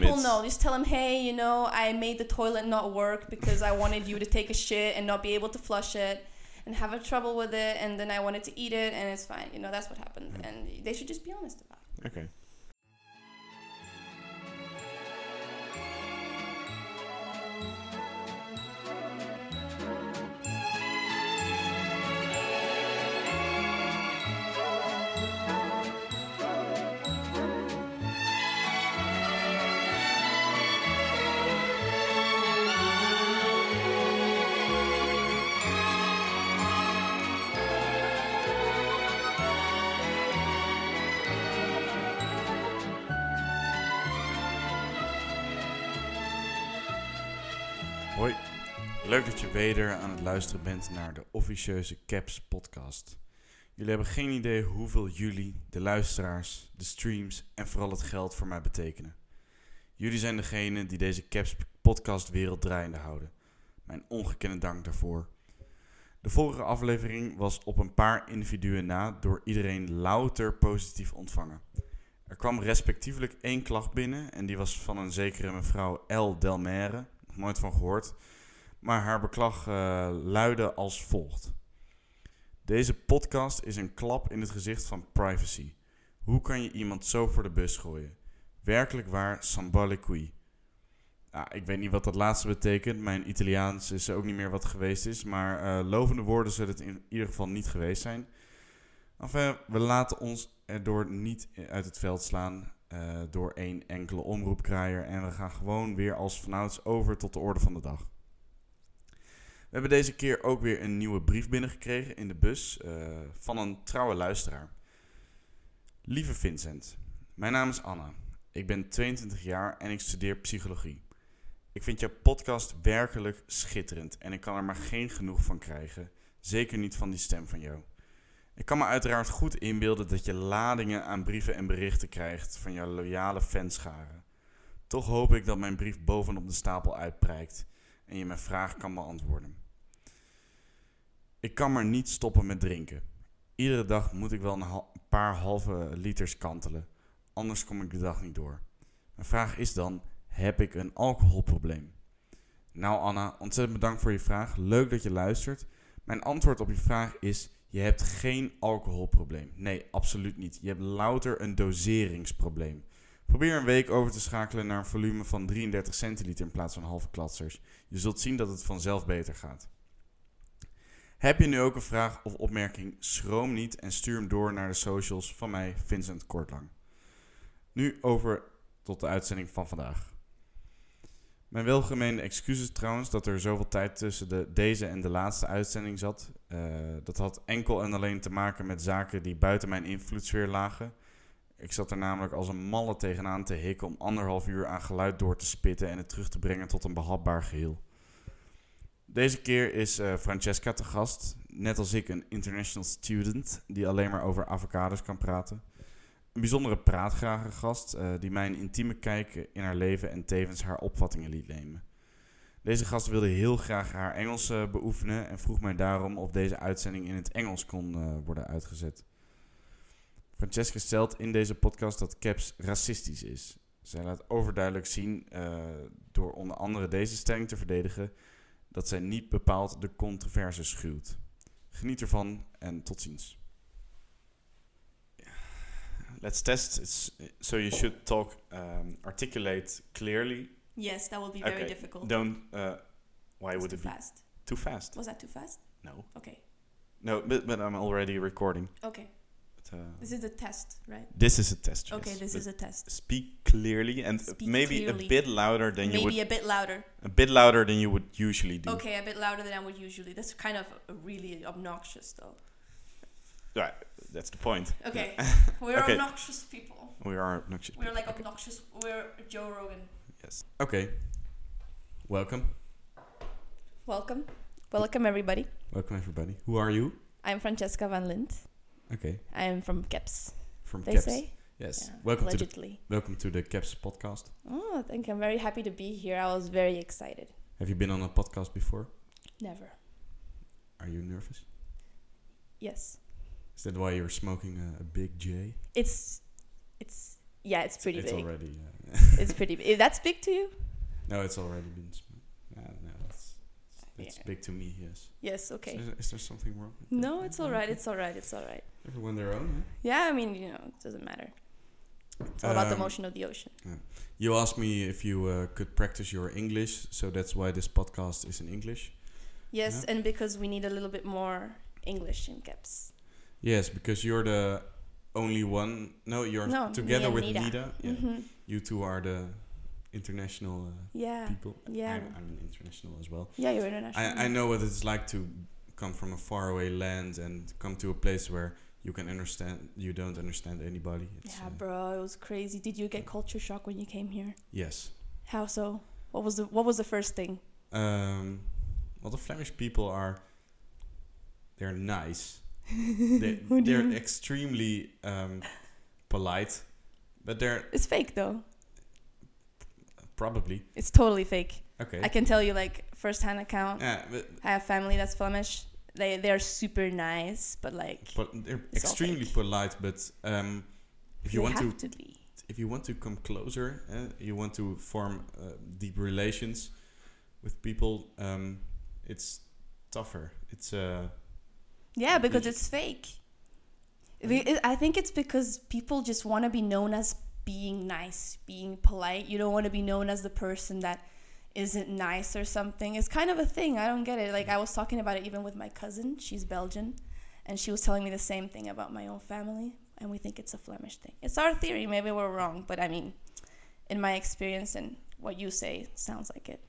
people know. Just tell them, hey, you know, I made the toilet not work because I wanted you to take a shit and not be able to flush it and have a trouble with it, and then I wanted to eat it, and it's fine. You know, that's what happened, Mhm. and they should just be honest about it. Okay. Weder aan het luisteren bent naar de officieuze Caps podcast. Jullie hebben geen idee hoeveel jullie, de luisteraars, de streams en vooral het geld voor mij betekenen. Jullie zijn degene die deze Caps podcast wereld draaiende houden. Mijn ongekende dank daarvoor. De vorige aflevering was op een paar individuen na door iedereen louter positief ontvangen. Er kwam respectievelijk één klacht binnen en die was van een zekere mevrouw L. Delmaire, nog nooit van gehoord, maar haar beklag eh, luidde als volgt. Deze podcast is een klap in het gezicht van privacy. Hoe kan je iemand zo voor de bus gooien? Werkelijk waar, sambale qui. Nou, ik weet niet wat dat laatste betekent. Mijn Italiaans is ook niet meer wat geweest is. Maar eh, lovende woorden zullen het in ieder geval niet geweest zijn. We laten ons erdoor niet uit het veld slaan eh, door één enkele omroepkraaier. En we gaan gewoon weer als vanouds over tot de orde van de dag. We hebben deze keer ook weer een nieuwe brief binnengekregen in de bus eh, van een trouwe luisteraar. Lieve Vincent, mijn naam is Anna. Ik ben 22 jaar en ik studeer psychologie. Ik vind jouw podcast werkelijk schitterend en ik kan er maar geen genoeg van krijgen. Zeker niet van die stem van jou. Ik kan me uiteraard goed inbeelden dat je ladingen aan brieven en berichten krijgt van jouw loyale fanscharen. Toch hoop ik dat mijn brief bovenop de stapel uitprijkt en je mijn vraag kan beantwoorden. Ik kan maar niet stoppen met drinken. Iedere dag moet ik wel een paar halve liters kantelen, anders kom ik de dag niet door. Mijn vraag is dan: heb ik een alcoholprobleem? Nou, Anna, ontzettend bedankt voor je vraag. Leuk dat je luistert. Mijn antwoord op je vraag is: je hebt geen alcoholprobleem. Nee, absoluut niet. Je hebt louter een doseringsprobleem. Probeer een week over te schakelen naar een volume van 33 centiliter in plaats van halve klatsers. Je zult zien dat het vanzelf beter gaat. Heb je nu ook een vraag of opmerking? Schroom niet en stuur hem door naar de socials van mij, Vincent Kortlang. Nu over tot de uitzending van vandaag. Mijn welgemeende excuses trouwens dat er zoveel tijd tussen de, deze en de laatste uitzending zat. Eh, dat had enkel en alleen te maken met zaken die buiten mijn invloedssfeer lagen. Ik zat er namelijk als een malle tegenaan te hikken om anderhalf uur aan geluid door te spitten en het terug te brengen tot een behapbaar geheel. Deze keer is eh, Francesca te gast, net als ik een international student die alleen maar over avocados kan praten. Een bijzondere praatgrage gast eh, die mij een intieme kijk in haar leven en tevens haar opvattingen liet nemen. Deze gast wilde heel graag haar Engels eh, beoefenen en vroeg mij daarom of deze uitzending in het Engels kon worden uitgezet. Francesca stelt in deze podcast dat Caps racistisch is. Zij laat overduidelijk zien, door onder andere deze stelling te verdedigen, dat zij niet bepaald de controverse schuwt. Geniet ervan en tot ziens. Let's test. It's, so you should talk, um, articulate clearly. Yes, that will be very Okay, difficult. Don't. Uh, why would too it be fast. too fast? Was that too fast? No. Okay. No, but, but I'm already recording. Okay. But, uh, This is a test, right? this is a test. Okay, yes, this but is a test. Speak clearly and Speak maybe clearly. a bit louder than you would. Maybe a bit louder. a bit louder than you would usually do. Okay, a bit louder than I would usually. That's kind of really obnoxious, though. Right, that's the point. Okay, we're Okay. obnoxious people. We are obnoxious. We're like Okay. obnoxious. We're Joe Rogan. Yes. Okay. Welcome. Welcome, welcome everybody. Welcome everybody. Who are you? I'm Francesca van Lint. Okay. I am from KEPS. From They KEPS. say. Yes. Yeah, welcome to the allegedly. welcome to the KEPS podcast. Oh, I think I'm very happy to be here. I was very excited. Have you been on a podcast before? Never. Are you nervous? Yes. Is that why you're smoking a, a big J? It's, it's Yeah, it's pretty big. it's big. already. Uh, It's pretty big. That's big to you? no, it's already been. Sm- uh, no, it's it's Yeah. big to me. Yes. Yes. Okay. Is, there- is there something wrong? No, it's all right. It's all right. It's all right. everyone their own. Huh? Yeah, I mean, you know, it doesn't matter. It's all about the Um, motion of the ocean. You asked me if you uh, could practice your English, so that's why this podcast is in English. Yes, yeah. and because we need a little bit more English in KEPS. Yes, because you're the only one. No, you're No, together with Nida. Nida. Yeah. hmm You two are the international uh, Yeah. people. Yeah. I'm, I'm international as well. Yeah, you're international. I, I know what it's like to come from a faraway land and come to a place where you can understand. You don't understand anybody. It's, Yeah, uh, bro, it was crazy. Did you get culture shock when you came here? Yes. How so? What was the What was the first thing? Um, well, the Flemish people are. They're nice. they, What do you they're extremely um, polite, but they're It's fake though. Probably It's totally fake. okay. I can tell you like first-hand account. yeah, but, I have family that's Flemish. They they're super nice, but like but they're extremely polite. But um, if you they want to to, be. if you want to come closer, uh, you want to form uh, deep relations with people, um, it's tougher. It's uh, Yeah, because it's fake. I think it's because people just want to be known as being nice, being polite. You don't want to be known as the person that isn't nice or something. It's kind of a thing. I don't get it. Like I was talking about it even with my cousin. She's Belgian, and she was telling me the same thing about my own family, and we think it's a Flemish thing. It's our theory. Maybe we're wrong, but I mean, in my experience and what you say, sounds like it.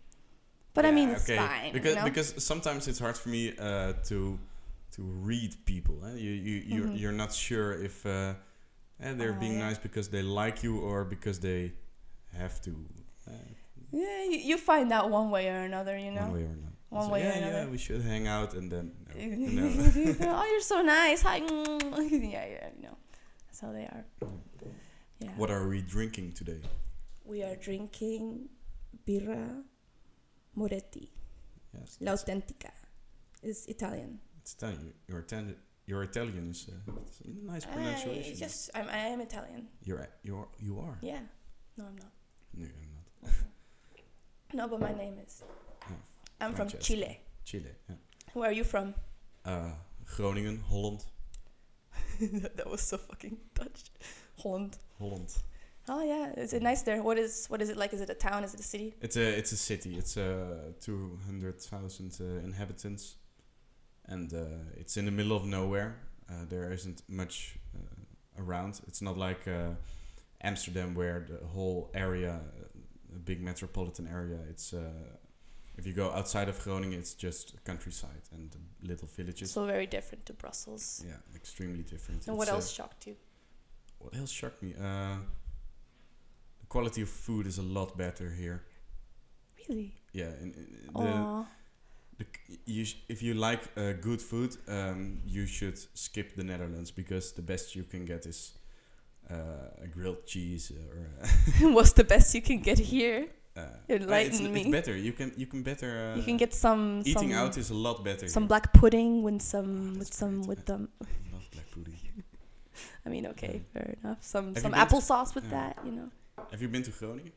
But I mean, it's okay. fine. because you know? because sometimes it's hard for me uh, to to read people. Eh? You you you're, Mhm. you're not sure if uh, eh, they're being yeah. nice because they like you or because they have to. Uh, Yeah, you, you find out one way or another, you know. One way or another. One So, way or yeah, another. Yeah, we should hang out and then. No, no. oh, you're so nice. Hi. yeah, yeah, you know. That's how they are. Yeah. What are we drinking today? We are drinking birra Moretti, Yes. La Authentica. It's Italian. It's Italian. Your Italian, your Italian is it's a nice I pronunciation. just, I'm, I am Italian. You're you're you are. Yeah. No, I'm not. No, you're not. No, but my name is. Oh, I'm from Chile. Chile. Yeah. Where are you from? Uh, Groningen, Holland, that was so fucking Dutch. Holland. Holland. Oh yeah, is it nice there? What is what is it like? Is it a town? Is it a city? It's a it's a city. It's uh, two hundred thousand uh, inhabitants, and uh, it's in the middle of nowhere. Uh, there isn't much uh, around. It's not like uh, Amsterdam, where the whole area, a big metropolitan area. It's uh, if you go outside of Groningen, it's just countryside and little villages. So very different to Brussels. yeah, extremely different. And what It's, uh, else shocked you? what else shocked me? Uh, the quality of food is a lot better here. Really? Yeah, in, in the, Aw. the c- you sh- if you like uh, good food, um, you should skip the Netherlands because the best you can get is uh, a grilled cheese or. Uh, What's the best you can get here? uh, Enlighten it's, me. It's better. You can you can better. Uh, you can get some eating some, out is a lot better. some here. black pudding with some Oh, with some great. with them. I love black pudding. I mean, okay, fair enough. Some Have some you been to- applesauce with that, you know. Have you been to Groningen?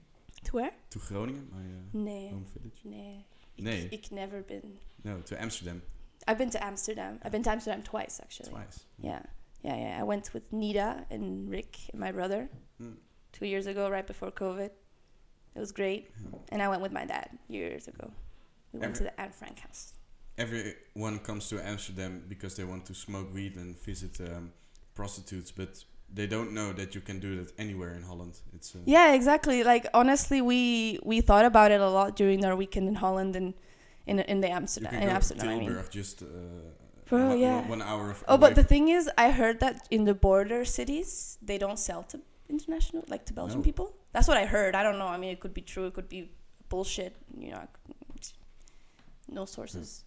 To where? To Groningen, my uh, Nee, home village. nee. Ik, Nee. ik never been. No, to Amsterdam I've been to Amsterdam. I've been to Amsterdam twice actually. twice. Yeah, yeah, yeah. I went with Nida and Rick and my brother Mm. two years ago, right before COVID. It was great. Yeah. And I went with my dad years ago. We went to the Anne Frank house. everyone comes to Amsterdam because they want to smoke weed and visit um, prostitutes, but they don't know that you can do that anywhere in Holland. It's uh, Yeah, exactly. Like honestly, we we thought about it a lot during our weekend in Holland and in in the Amsterdam in Amsterdam. I mean. Just uh, Bro, one, yeah. one hour. Of Oh, but the thing is, I heard that in the border cities they don't sell to international, like to Belgian No. people. That's what I heard. I don't know. I mean, it could be true. It could be bullshit. You know, no sources.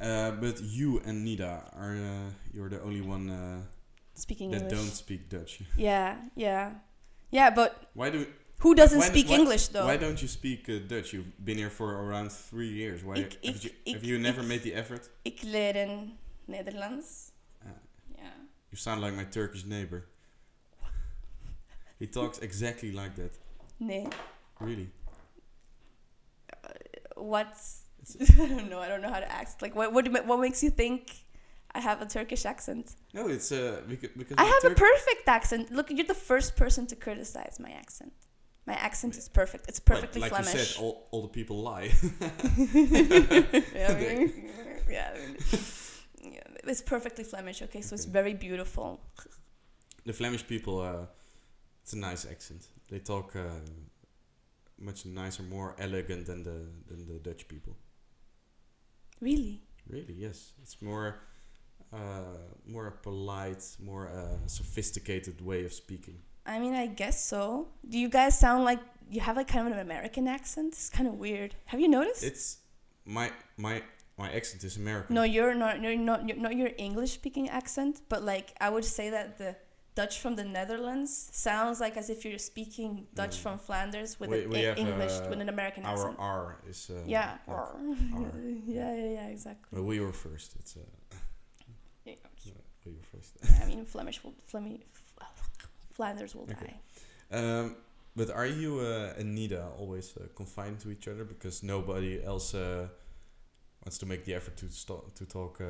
Uh, but you and Nida are uh, you're the only one uh, Speaking that English. don't speak Dutch. Yeah, yeah, yeah. But Why do who doesn't Why- speak why- English though? why don't you speak uh, Dutch? You've been here for around three years. Why Ik- have ik- you, ik- have you never made the effort? Ik leren Nederlands. Ah. Yeah. You sound like my Turkish neighbor. He talks exactly like that. Nee. Really. What's I don't know. I don't know how to act. Like what? What? What makes you think I have a Turkish accent? No, it's uh because because I have a perfect accent. Look, you're the first person to criticize my accent. My accent is perfect. It's like- perfectly like, Flemish. you said, all, all the people lie. yeah, I mean, yeah, yeah, it's perfectly Flemish. Okay, so it's very beautiful. the Flemish people, uh, it's a nice accent. They talk uh, much nicer, more elegant than the than the Dutch people. Really? Really, yes. It's more more a polite, more uh, sophisticated way of speaking. I mean, I guess so. Do you guys sound like you have like kind of an American accent? It's kind of weird. Have you noticed? It's my my my accent is American. no, you're not. You're not. You're not your English-speaking accent, but like I would say that the Dutch from the Netherlands sounds like as if you're speaking Dutch Mm. from Flanders with We- an we English uh, with an American Our accent. R is uh, yeah. like- yeah, yeah, yeah, exactly. Well, we were first. It's uh, Yeah. we were first. I mean, Flemish will, Flemi, Flanders will Okay. die. Um, but are you uh, and Nida always uh, confined to each other because nobody else uh, wants to make the effort to sto- to talk uh,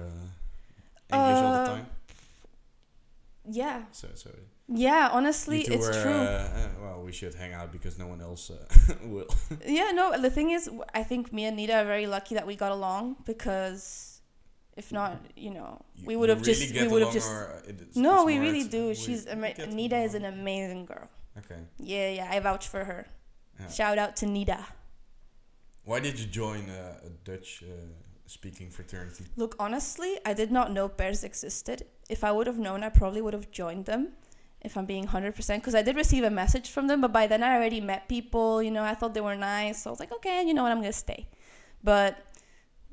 English all the Uh, time? Yeah, So so yeah. you Honestly, it's were, true. Uh, uh, well, we should hang out because no one else uh, will. Yeah, no, the thing is, I think me and Nita are very lucky that we got along because if not, you know, You- we would have really just, we would have just. No, it's we really do. She's Ama- Nita is an amazing girl. Okay. Yeah, yeah, I vouch for her. Yeah. Shout out to Nita. Why did you join uh, a Dutch uh, speaking fraternity? Look, honestly, I did not know pairs existed. If I would have known, I probably would have joined them. If I'm being 100%, because I did receive a message from them, but by then I already met people, you know, I thought they were nice. So I was like, okay, you know what, I'm going to stay. But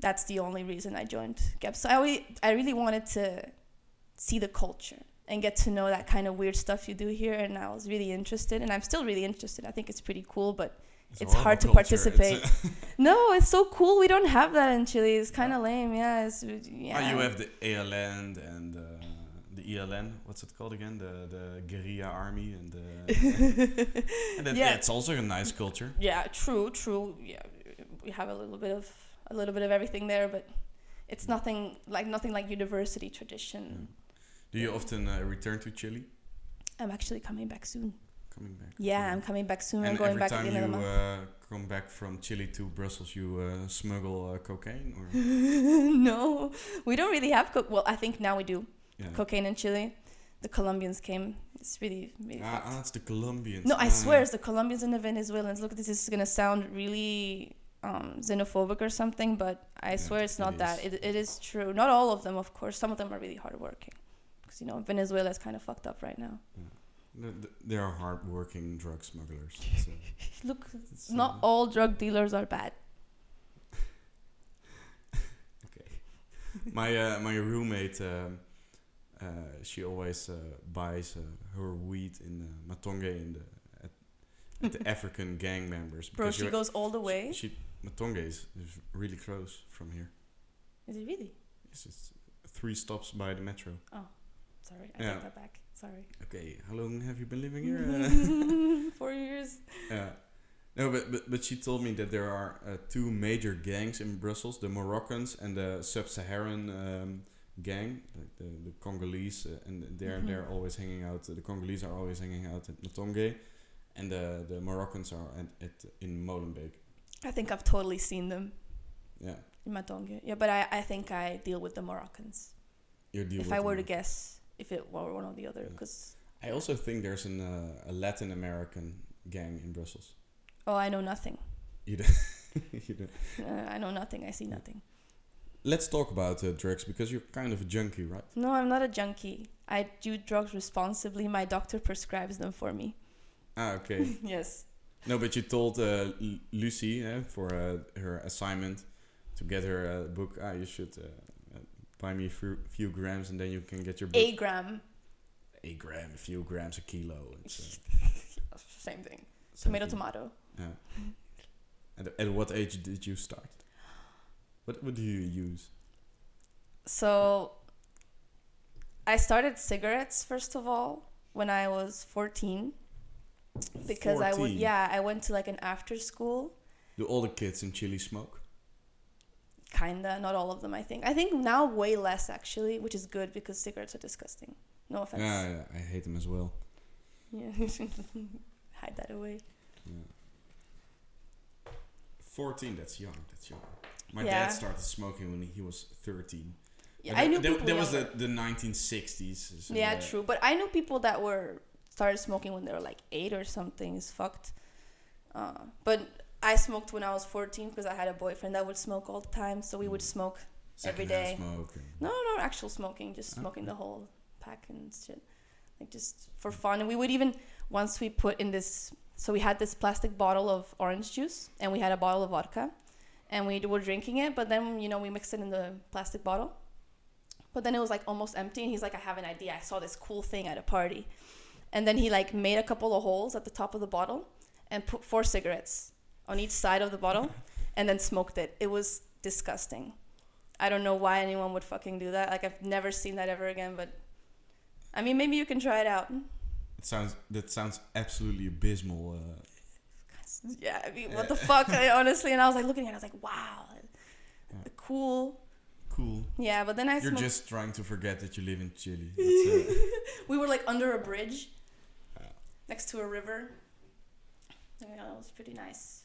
that's the only reason I joined GEP. So I really, I really wanted to see the culture and get to know that kind of weird stuff you do here. And I was really interested, and I'm still really interested. I think it's pretty cool, but a It's hard to culture. Participate. uh, no, it's so cool. We don't have that in Chile. It's kind of lame. Yeah, it's, yeah. Oh, you have the ALN and uh, the ELN. What's it called again? The the guerrilla army and the. and that, Yeah. it's also a nice culture. Yeah, true, true. Yeah, we have a little bit of a little bit of everything there, but it's nothing like nothing like university tradition. Do you often uh, return to Chile? I'm actually coming back soon. Coming back. Yeah, I'm coming back soon. I'm And going every back at time the you end of the month. uh, come back from Chile to Brussels, you uh, smuggle uh, cocaine or no, we don't really have co- well. I think now we do yeah. cocaine in Chile. The Colombians came. It's really, really. Ah, ah, it's the Colombians. No, I Ah. swear it's the Colombians and the Venezuelans. Look, this is gonna sound really um, xenophobic or something, but I Yeah, swear it's it not that. It, it is true. Not all of them, of course. Some of them are really hardworking. Because, you know, Venezuela is kind of fucked up right now. Th- They are hard-working drug smugglers. Uh, Look, not uh, all drug dealers are bad. okay. my uh, my roommate, um, uh, she always uh, buys uh, her weed in uh, Matonge in the at the African gang members. Bro, she goes all the way. She, she Matonge is, is really close from here. Is it really? It's just three stops by the metro. Oh, sorry, I Yeah. take that back. Sorry. Okay, how long have you been living here? Four years. Yeah. No, but, but but she told me that there are uh, two major gangs in Brussels: the Moroccans and the Sub-Saharan um, gang, like the, the Congolese, uh, and they're Mhm. they're always hanging out. The Congolese are always hanging out at Matonge, and the the Moroccans are at, at in Molenbeek. I think I've totally seen them Yeah, in Matonge. Yeah, but I, I think I deal with the Moroccans. you deal if I were to guess, if it were one or the other, Yeah. because I also think there's an uh, a Latin American gang in Brussels. oh, I know nothing. You don't. you don't. Uh, I know nothing. I see nothing. Let's talk about uh, drugs because you're kind of a junkie, right? No, I'm not a junkie. I do drugs responsibly. My doctor prescribes them for me. Ah, okay. yes. No, but you told uh, Lucy uh, for uh, her assignment to get her uh, book. Ah, you should uh, uh, buy me a few, few grams, and then you can get your book. A gram. A gram, a few grams, a kilo. It's, uh, Same thing. Tomato, tomato. Yeah. And at what age did you start? What what do you use? So, I started cigarettes first of all when I was 14. Because I would yeah I went to like an after school Do all the kids in Chile smoke? kinda not all of them I think I think now way less actually which is good because cigarettes are disgusting no offense Yeah, yeah, I hate them as well. yeah hide that away Yeah. 14, that's young. That's young. My Yeah. dad started smoking when he was 13. yeah But I that- knew that, people that was the, the 1960s. so, yeah uh, true but I knew people that were started smoking when they were like eight or something is fucked uh, but I smoked when I was 14 because I had a boyfriend that would smoke all the time so we would smoke every secondhand day. Smoke and- No, no, actual smoking, just Okay. smoking the whole pack and shit. Like just for fun. And we would even once we put in this so we had this plastic bottle of orange juice and we had a bottle of vodka and we were drinking it, but then you know we mixed it in the plastic bottle. But then it was like almost empty and he's like, I have an idea. I saw this cool thing at a party. And then he like made a couple of holes at the top of the bottle and put four cigarettes on each side of the bottle and then smoked it. It was disgusting. I don't know why anyone would fucking do that. Like I've never seen that ever again, but I mean maybe you can try it out. It sounds that sounds absolutely abysmal. Uh, Yeah, I mean what the fuck I, honestly and I was like looking at it I was like wow. Yeah. Cool. cool. Yeah, but then I You're smoked just trying to forget that you live in Chile. Uh, we were like under a bridge. Next to a river. Yeah, it was pretty nice.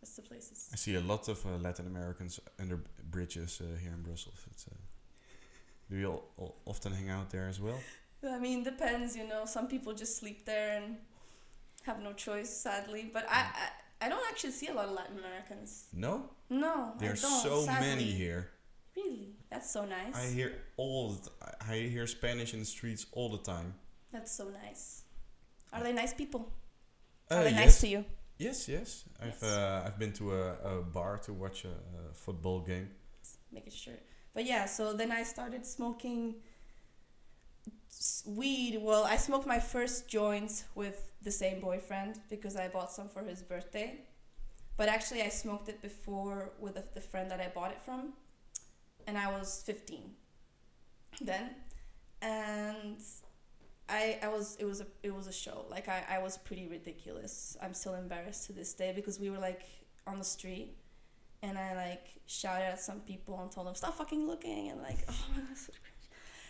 That's the places. I see a lot of uh, Latin Americans under bridges uh, here in Brussels. It's, uh, do you all, all often hang out there as well? I mean, depends, you know. Some people just sleep there and have no choice, sadly. But I, I, I don't actually see a lot of Latin Americans. No, No, there's so sadly. many here. Really, that's so nice. I hear all. I hear Spanish in the streets all the time. That's so nice. Are they nice people? Uh, Are they yes. nice to you? Yes, yes. I've Yes. uh, I've been to a, a bar to watch a, a football game. Make sure. But yeah, so then I started smoking weed. Well, I smoked my first joints with the same boyfriend because I bought some for his birthday. But actually, I smoked it before with the, the friend that I bought it from, and I was 15 then, and I I was it was a it was a show. Like I I was pretty ridiculous. I'm still embarrassed to this day because we were like on the street and I like shouted at some people and told them stop fucking looking and like oh my god so cringe.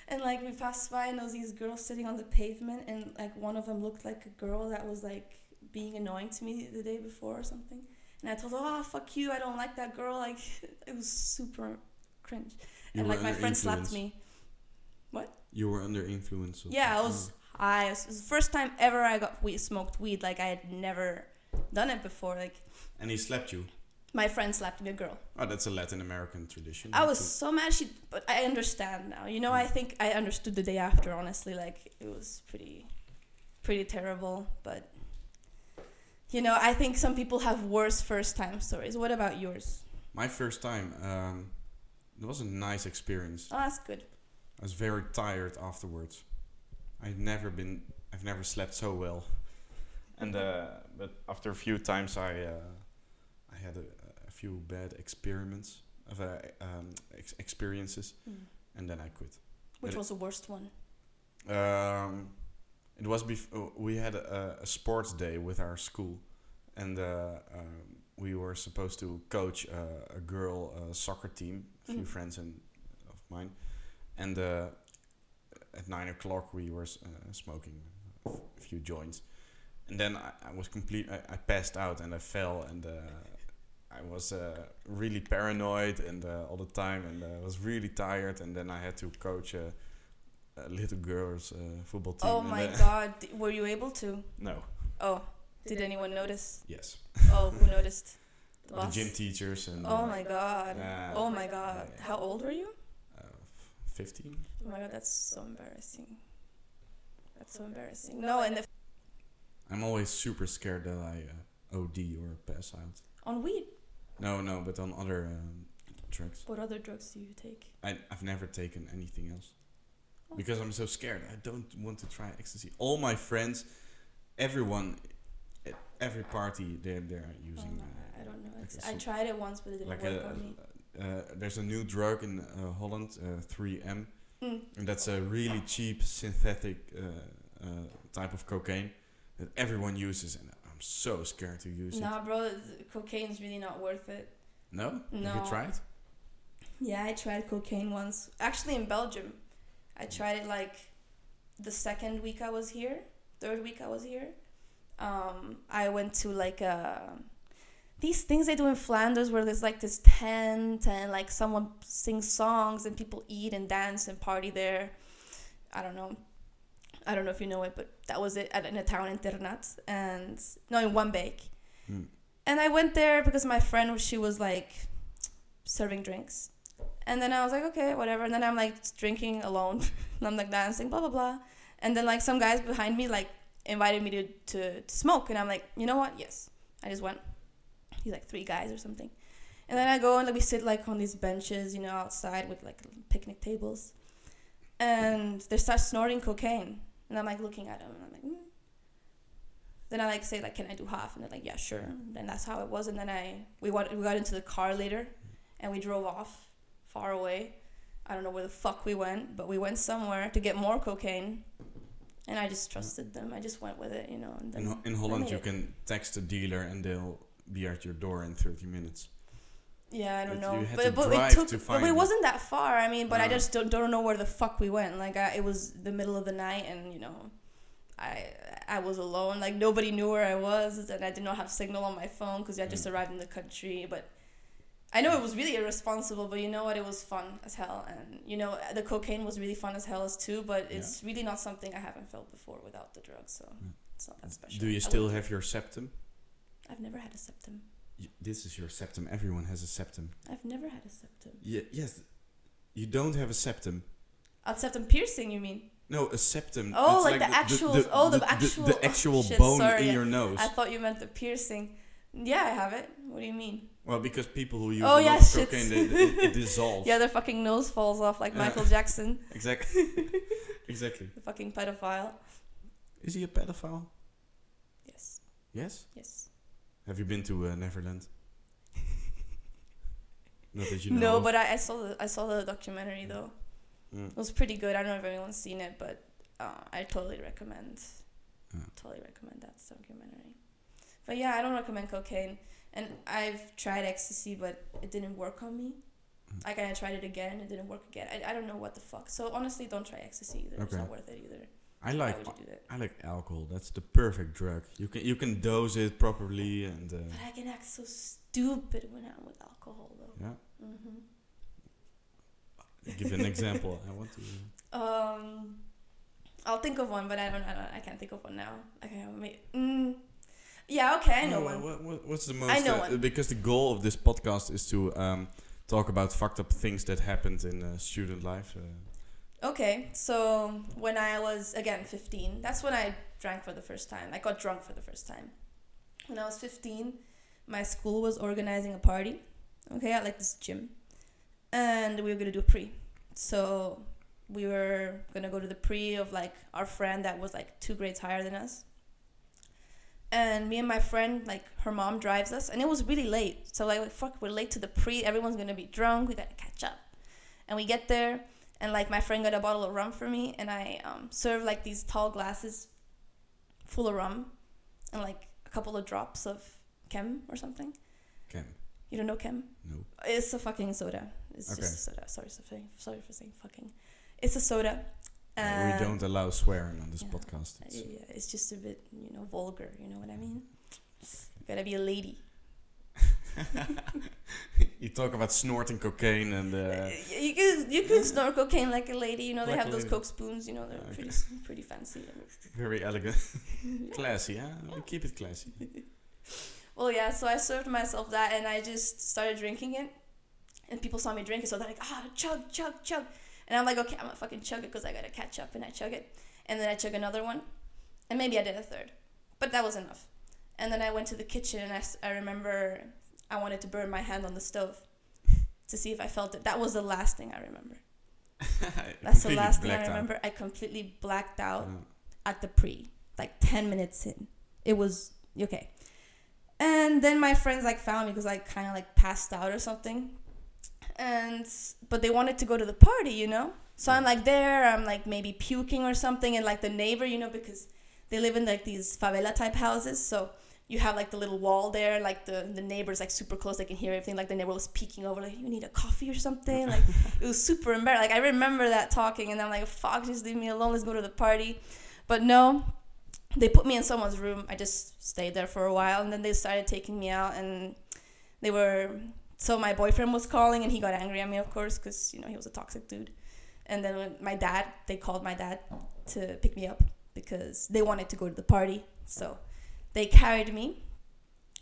and like we passed by and there was these girls sitting on the pavement and like one of them looked like a girl that was like being annoying to me the day before or something. And I told her oh fuck you. I don't like that girl. Like it was super cringe. You and like my friend slapped me. Me You were under influence. Of yeah I was high it was the first time ever I got we smoked weed like I had never done it before like And he slapped you. my friend slapped me a girl Oh, that's a Latin American tradition. I was to- so mad. She, but I understand now. You know, I think I understood the day after. Honestly, like it was pretty, pretty terrible. But you know, I think some people have worse first time stories. What about yours? My first time. Um, it was a nice experience. Oh, that's good. I was very tired afterwards. I've never been. I've never slept so well. And uh, but after a few times, I uh, I had a, a few bad experiments of uh, um, ex- experiences, and then I quit. Which But- was the worst one? Um, it was before we had a, a sports day with our school, and uh, um, we were supposed to coach uh, a girl uh, soccer team. A few Mhm. friends and of mine, and uh, at nine o'clock we were uh, smoking a few joints, and then I, I was complete. I, I passed out and I fell and. Uh, I was uh, really paranoid and uh, all the time, and uh, I was really tired. And then I had to coach uh, a little girls uh, football team. Oh my god! Were you able to? No. Oh, did anyone notice? Yes. Oh, who noticed? The The gym teachers and. Oh uh, my god! uh, Oh my god! How old were you? Uh, Fifteen. Oh my god, that's so embarrassing. That's so embarrassing. No, and if I'm always super scared that I uh, OD or pass out. on weed, No, no, but on other um, drugs. what other drugs do you take? I, I've never taken anything else Oh. because I'm so scared. I don't want to try ecstasy. All my friends, everyone, at every party, they're they're using. Oh, uh, I don't know. It's, like a I soup. tried it once, but it didn't like work a, on me. Uh, there's a new drug in uh, Holland, uh, 3M, Mm. and that's a really cheap synthetic uh, uh, type of cocaine. that everyone uses, and I'm so scared to use it. Nah, bro, cocaine's really not worth it. No? No. Have you tried? Yeah, I tried cocaine once. Actually, in Belgium, I tried it like the second week I was here, third week I was here. Um, I went to like a these things they do in Flanders where there's like this tent and like someone sings songs and people eat and dance and party there. I don't know. I don't know if you know it, but that was it at in a town in Ternat and no in Wambeek. Hmm. And I went there because my friend she was like serving drinks. And then I was like, okay, whatever. And then I'm like drinking alone and I'm like dancing, blah blah blah. And then like some guys behind me like invited me to, to, to smoke and I'm like, you know what? Yes. I just went he's like three guys or something. And then I go and like we sit like on these benches, you know, outside with like picnic tables. And they start snorting cocaine. And I'm like looking at them and I'm like, mm. Then I like say like, can I do half? And they're like, yeah, sure. And that's how it was. And then I we went we got into the car later, and we drove off far away. I don't know where the fuck we went, but we went somewhere to get more cocaine. And I just trusted them. I just went with it, you know. And then In, in Holland, you it. can text a dealer and they'll be at your door in 30 minutes. Yeah, I don't But know. you had but to but drive it took to but it wasn't that far. I mean, but I Ah. just don't, don't know where the fuck we went. Like I, it was the middle of the night and you know, I I was alone. Like nobody knew where I was and I did not have signal on my phone cuz I just Mm. arrived in the country, but I know it was really irresponsible, but you know what? It was fun as hell, and you know the cocaine was really fun as hell as too. But it's really not something I haven't felt before without the drugs, so Mm. it's not that special. Do you still have your septum? I've never had a septum. This is your septum. Everyone has a septum. I've never had a septum. Ye- yes. You don't have a septum. A septum piercing, you mean? No, a septum. Oh, It's like the actual- oh, the actual- the, oh, actual shit, bone sorry. in your nose. I thought you meant the piercing. Yeah, I have it. What do you mean? well, because people who use Oh, yeah, cocaine, they, it, it dissolves. Yeah, their fucking nose falls off like Yeah. Michael Jackson, Exactly. exactly. the fucking pedophile. Is he a pedophile? Yes, Yes. yes. Have you been to uh, Neverland? Not that you know. no, of. but I, I saw the I saw the documentary though. Mm. It was pretty good. I don't know if anyone's seen it, but uh, I totally recommend. Yeah. Totally recommend that documentary. But yeah, I don't recommend cocaine, and I've tried ecstasy, but it didn't work on me. Mm. Like I tried it again, and it didn't work again. I, I don't know what the fuck. So honestly, don't try ecstasy either. It's not worth it either. I like? I like alcohol. That's the perfect drug. You can you can dose it properly and uh, But I can act so stupid when I'm with alcohol, though. yeah. hmm Give an example. I want to. Um, I'll think of one, but I don't. I, don't, I can't think of one now. Okay, maybe. Mm, yeah. Okay, I know Oh, one. What, what, what's the most? I know uh, one. because the goal of this podcast is to um, talk about fucked up things that happened in uh, student life. Uh, Okay, so when I was again 15, that's when I drank for the first time. I got drunk for the first time. When I was 15, my school was organizing a party, okay, at like this gym, and we were gonna do a pre. So we were gonna go to the pre of like our friend that was like two grades higher than us. And me and my friend, like her mom drives us, and it was really late. So like, fuck, we're late to the pre. Everyone's gonna be drunk. We gotta catch up. And we get there, and like my friend got a bottle of rum for me and i um, served like these tall glasses full of rum and like a couple of drops of Kem or something Kem. you don't know Kem No. it's a fucking soda it's Okay. just a soda sorry for saying, sorry for saying fucking it's a soda Uh, we don't allow swearing on this yeah. podcast. It's, yeah, it's just a bit you know vulgar you know what i mean you gotta be a lady you talk about snorting cocaine and uh, you can you can snort cocaine like a lady you know they have those lady. coke spoons you know they're Okay. pretty pretty fancy very elegant, classy. Yeah, we keep it classy. Well, yeah, so I served myself that and I just started drinking it. And people saw me drink it, so they're like, ah, chug, chug, chug. And I'm like, okay, I'm gonna fucking chug it because I gotta catch up. And I chug it. And then I chug another one. And maybe I did a third. But that was enough. And then I went to the kitchen and I, I remember I wanted to burn my hand on the stove to see if I felt it. That was the last thing I remember. That's the last thing I blacked out. remember. I completely blacked out Yeah. at the pre, like 10 minutes in. It was okay. And then my friends like found me because I kind of like passed out or something. And but they wanted to go to the party, you know? So I'm like there, I'm like maybe puking or something and like the neighbor, you know, because they live in like these favela type houses. So you have like the little wall there, like the the neighbors like super close, they can hear everything. Like the neighbor was peeking over, like you need a coffee or something. Like it was super embarrassing. Like I remember that talking, and I'm like, fuck, just leave me alone. Let's go to the party. But no, they put me in someone's room. I just stayed there for a while, and then they started taking me out, and they were. So my boyfriend was calling, and he got angry at me, of course, because you know he was a toxic dude. And then my dad, they called my dad to pick me up because they wanted to go to the party. So they carried me,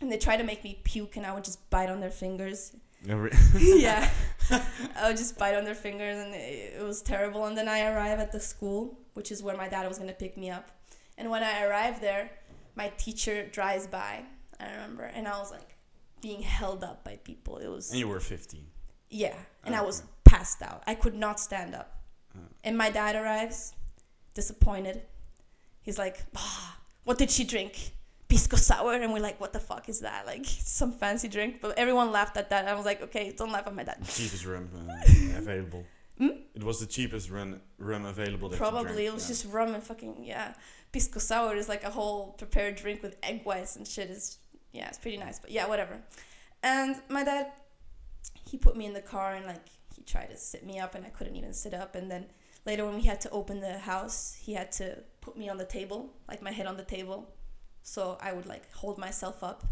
and they tried to make me puke, and I would just bite on their fingers. Yeah, I would just bite on their fingers, and it, it was terrible. And then I arrive at the school, which is where my dad was gonna pick me up. And when I arrived there, my teacher drives by. I remember, and I was like being held up by people. It was and you were 15. yeah, and I was passed out. I could not stand up. Oh. And my dad arrives, disappointed. He's like, ah, "What did she drink? Pisco sour?" And we're like, "What the fuck is that? Like some fancy drink?" But everyone laughed at that. I was like, "Okay, don't laugh at my dad." cheapest rum uh, available. Hmm? It was the cheapest run, rum available. Probably it was yeah. just rum and fucking yeah. Pisco sour is like a whole prepared drink with egg whites and shit. Is yeah, it's pretty nice. But yeah, whatever. And my dad, he put me in the car and like he tried to sit me up and I couldn't even sit up. And then later when we had to open the house, he had to put me on the table, like my head on the table, so I would like hold myself up.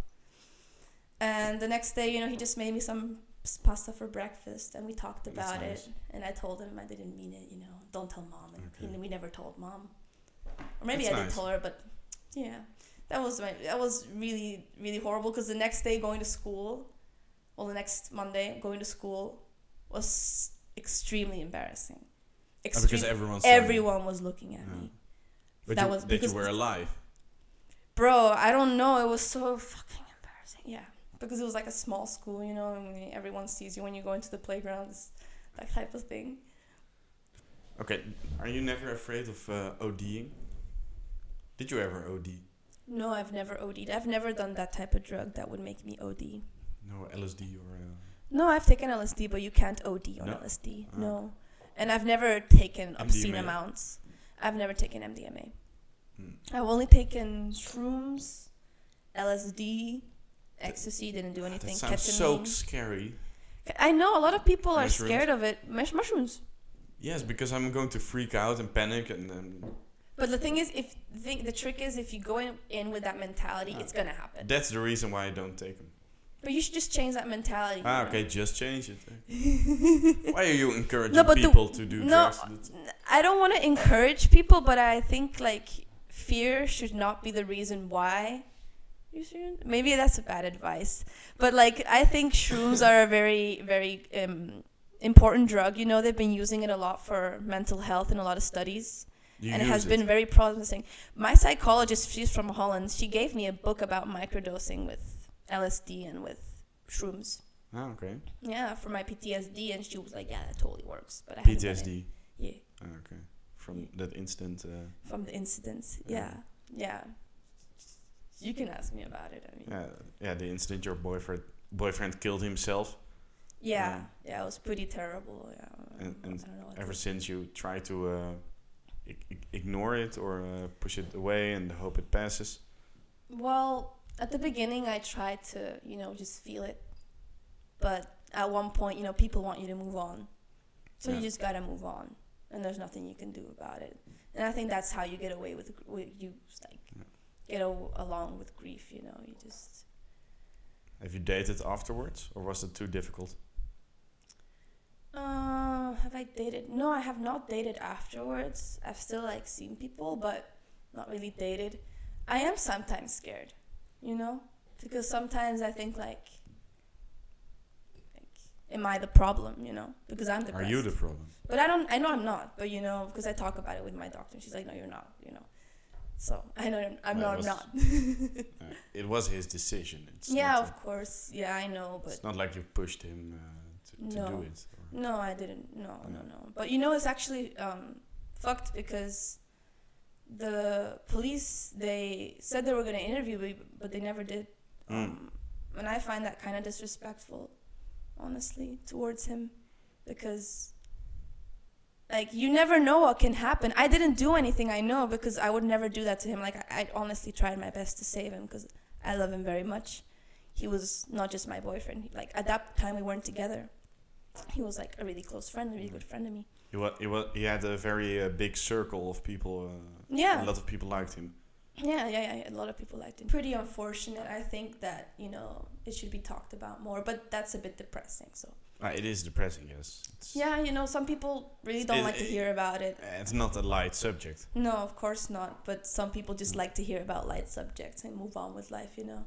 And the next day, you know, he just made me some pasta for breakfast and we talked about nice. it and I told him I didn't mean it, you know, don't tell mom. And Okay. he, we never told mom. Or maybe That's I nice. did tell her, but yeah. That was my that was really really horrible because the next day going to school, well the next Monday going to school was extremely embarrassing. Oh, because Extreme- everyone you. everyone was looking at Yeah. me. But that you, was that because you were alive. Bro, I don't know. It was so fucking embarrassing. Yeah, because it was like a small school, you know, and everyone sees you when you go into the playgrounds, that type of thing. Okay, are you never afraid of uh, ODing? Did you ever OD? No, I've never OD'd. I've never done that type of drug that would make me OD. No LSD or. Uh, No, I've taken LSD, but you can't OD on No? LSD. Ah. No, and I've never taken obscene MDMA? amounts. I've never taken MDMA. Hmm. I've only taken shrooms, LSD, ecstasy. Didn't do anything. That sounds so scary. I know a lot of people are scared of it. Mush- mushrooms. Yes, because I'm going to freak out and panic and then But the thing is, if the, the trick is, if you go in, in with that mentality, it's gonna happen. that's the reason why I don't take them. But you should just change that mentality. Ah, know? okay, just change it. why are you encouraging No, but the- people to do no, drugs? I don't want to encourage people, but I think like fear should not be the reason why. You should. Maybe that's a bad advice, but like I think shrooms are a very, very um, important drug. You know, they've been using it a lot for mental health in a lot of studies. You and it has been very promising. My psychologist, she's from Holland. She gave me a book about microdosing with LSD and with shrooms. Ah, okay. Yeah, for my PTSD, and she was like, "Yeah, that totally works." But I it. PTSD. Yeah, Ah, okay. From that instant. Uh, from the incidents. Yeah. Yeah. You can ask me about it. I mean, yeah, yeah, the instant your boyfriend boyfriend killed himself. yeah, Yeah. yeah, it was pretty terrible. Yeah, And- and I don't know. Ever since you try to uh, ignore it or uh, push it away and hope it passes. Well, at the beginning, I tried to, you know, just feel it. But at one point, you know, people want you to move on. So Yeah. you just gotta move on. And there's nothing you can do about it. And I think that's how you get away with, you, like, get o- along with grief, you know. You just. Have you dated afterwards, or was it too difficult? Uh, have I dated? No, I have not dated afterwards. I've still, like, seen people, but not really dated. I am sometimes scared, you know? Because sometimes I think, like, am I the problem, you know? Because I'm the problem. Are you the problem? But I don't, I know I'm not, but, you know, because I talk about it with my doctor. She's like, no, you're not, you know? So, I know, I'm, Well, not, it I'm was- not. Uh, it was his decision. It's yeah, of course. Yeah, I know, but. It's not like you pushed him uh, to, to No. do it. or- No, I didn't. No, no, No. no. But you know, it's actually um, fucked because the police they said they were gonna interview me, but they never did. Mm. Um, and I find that kind of disrespectful, honestly, towards him, because like you never know what can happen. I didn't do anything, I know, because I would never do that to him. Like I, I honestly tried my best to save him because I love him very much. He was not just my boyfriend. Like at that time, we weren't together. He was like a really close friend, a really good friend of me. He was, he was he had a very uh, big circle of people. Uh, Yeah. a lot of people liked him. Yeah, yeah, yeah. A lot of people liked him. Pretty unfortunate. I think that you know it should be talked about more, but that's a bit depressing. So Uh, it is depressing, yes. It's, yeah, you know, some people really don't It- like to hear about it. It's not a light subject. No, of course not. But some people just like to hear about light subjects and move on with life, you know.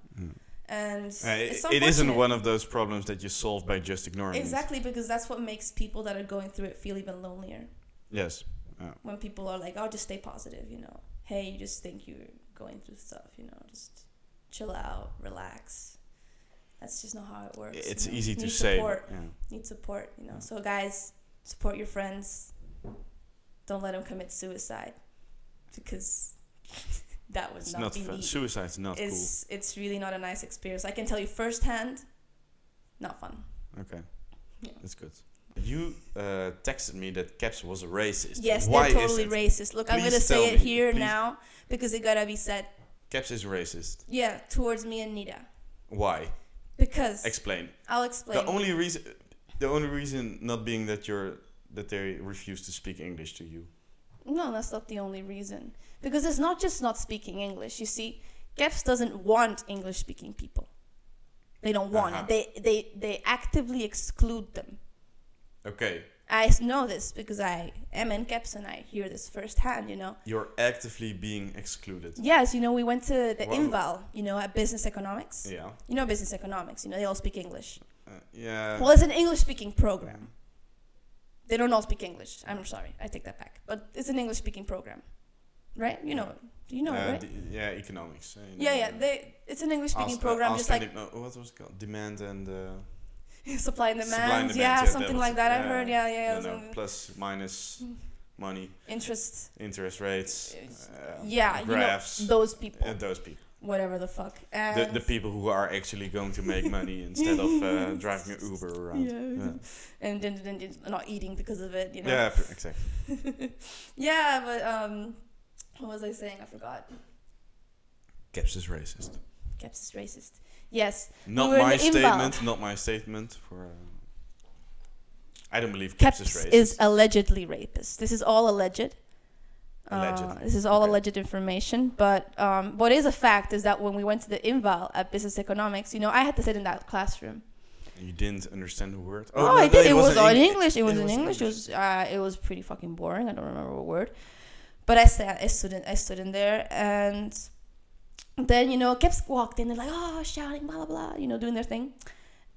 And Uh, it, it isn't one of those problems that you solve by just ignoring it. Exactly, because that's what makes people that are going through it feel even lonelier. Yes. Yeah. When people are like, "Oh, just stay positive," you know. Hey, you just think you're going through stuff, you know. Just chill out, relax. That's just not how it works. you It's know. easy to Need say. Support. Yeah. Need support, you know. Yeah. So guys, support your friends. Don't let them commit suicide, because that would It's not, not be fun. neat. Suicide's not It's it's really not a nice experience. I can tell you firsthand, not fun. Okay. Yeah. That's good. You uh, texted me that KEPS was a racist. Yes, Why they're totally is racist. Look, I'm gonna say it me. here Please. now because it gotta be said. KEPS is racist. Yeah, towards me and Nita. Why? Because Explain. I'll explain. The only reason, the only reason not being that you're that they refuse to speak English to you. no, that's not the only reason. Because it's not just not speaking English. You see, KEPS doesn't want English-speaking people. They don't want Uh-huh. it. They they they actively exclude them. Okay, I know this because I am in KEPS and I hear this firsthand. You know. you're actively being excluded. Yes, you know, we went to the Wow. Inval. You know, at business economics. Yeah. You know, business economics. You know, they all speak English. Uh, yeah. Well, it's an English speaking program. They don't all speak English. I'm sorry, I take that back. But it's an English speaking program, right? You know, do you know Uh, it, right? d- yeah, economics. uh, you yeah, know, yeah. uh, They it's an English speaking uh, program, just like de- what was it called? Demand and uh, supply and demand. and yeah, yeah, something like that. it. I Yeah, heard. Yeah, yeah. no, yeah. no, plus minus money, interest. interest rates, uh, Yeah, you know, graphs. those people, uh, those people. whatever the fuck. The, And the people who are actually going to make money instead of uh, driving an Uber around. Yeah. Yeah, and then, then, then not eating because of it. You know. Yeah, exactly. yeah, but um, what was I saying? I forgot. KEPS is racist. KEPS is racist. Yes, Not in my statement. Not my statement. For uh, I don't believe KEPS, KEPS is racist. is allegedly rapist. This is all alleged. Uh, this is all Okay. alleged information. But um, what is a fact is that when we went to the Inval at business economics, you know, I had to sit in that classroom. you didn't understand the word. Oh, no, I no, did. It, was, in all in English. It was in in English. It was uh, it was pretty fucking boring. I don't remember what word. But I sat, I stood in, I stood in there, and then you know, KEPS walked in. They're like, oh, shouting, blah blah blah, you know, doing their thing,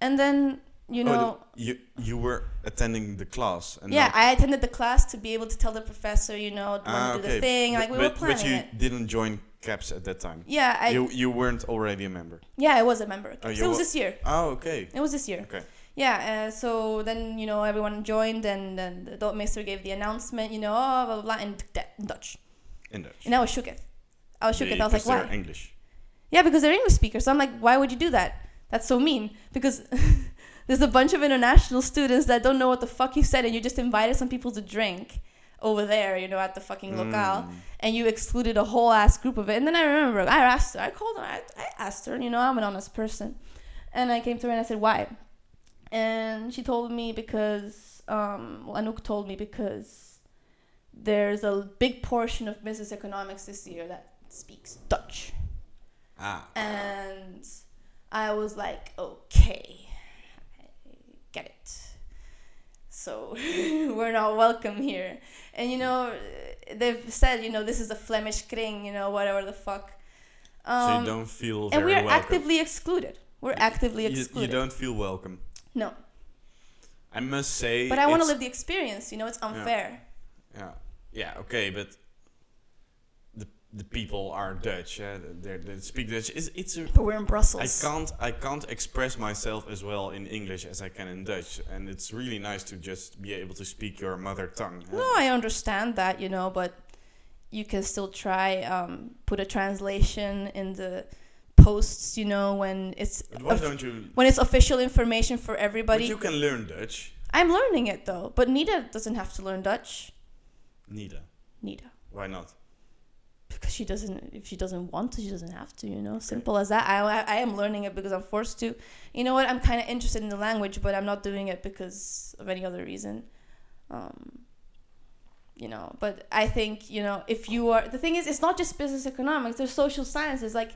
and then you Oh, know, the- you you were attending the class. And yeah, I attended the class to be able to tell the professor, you know, Ah, to do okay. the thing. But- Like we but, were planning But you it. didn't join KEPS at that time. Yeah, I you you weren't already a member. yeah, I was a member. Oh, it was this year. Oh, okay. It was this year. Okay. Yeah, uh, so then you know everyone joined, and then the adult minister gave the announcement, you know, oh, blah blah blah, in, in Dutch. In Dutch. And I was shook it. I was shook it. I was like, Because they're why? English. Yeah, because they're English speakers. So I'm like, why would you do that? That's so mean. Because there's a bunch of international students that don't know what the fuck you said, and you just invited some people to drink over there, you know, at the fucking locale, Mm. and you excluded a whole ass group of it. And then I remember I asked her, I called her, I, I asked her, you know, I'm an honest person, and I came to her and I said, why? And she told me because, um, well, Anouk told me because there's a big portion of business economics this year that speaks Dutch. Ah. And I was like, okay, I get it. So we're not welcome here. And you know, they've said, you know, this is a Flemish kring, you know, whatever the fuck. so Um, you don't feel and we're welcome. actively excluded. We're actively You- you, don't feel welcome. no, I must say. but I want to live the experience. You know, it's unfair. Yeah. Yeah. Okay, but the people are Dutch. Uh, they they speak Dutch. It's it's a. But we're in Brussels. I can't I can't express myself as well in English as I can in Dutch, and it's really nice to just be able to speak your mother tongue. No, I understand that, you know, but you can still try um, put a translation in the posts, you know, when it's why of- don't you? when it's official information for But everybody. you can learn Dutch. I'm learning it though, but Nita doesn't have to learn Dutch. Nida. Nida. Why not? Because she doesn't, if she doesn't want to, she doesn't have to. You know, simple as that. I, I, I am learning it because I'm forced to. You know what? I'm kind of interested in the language, but I'm not doing it because of any other reason. Um, you know, but I think you know if you are the thing is, it's not just business economics. There's social sciences. Like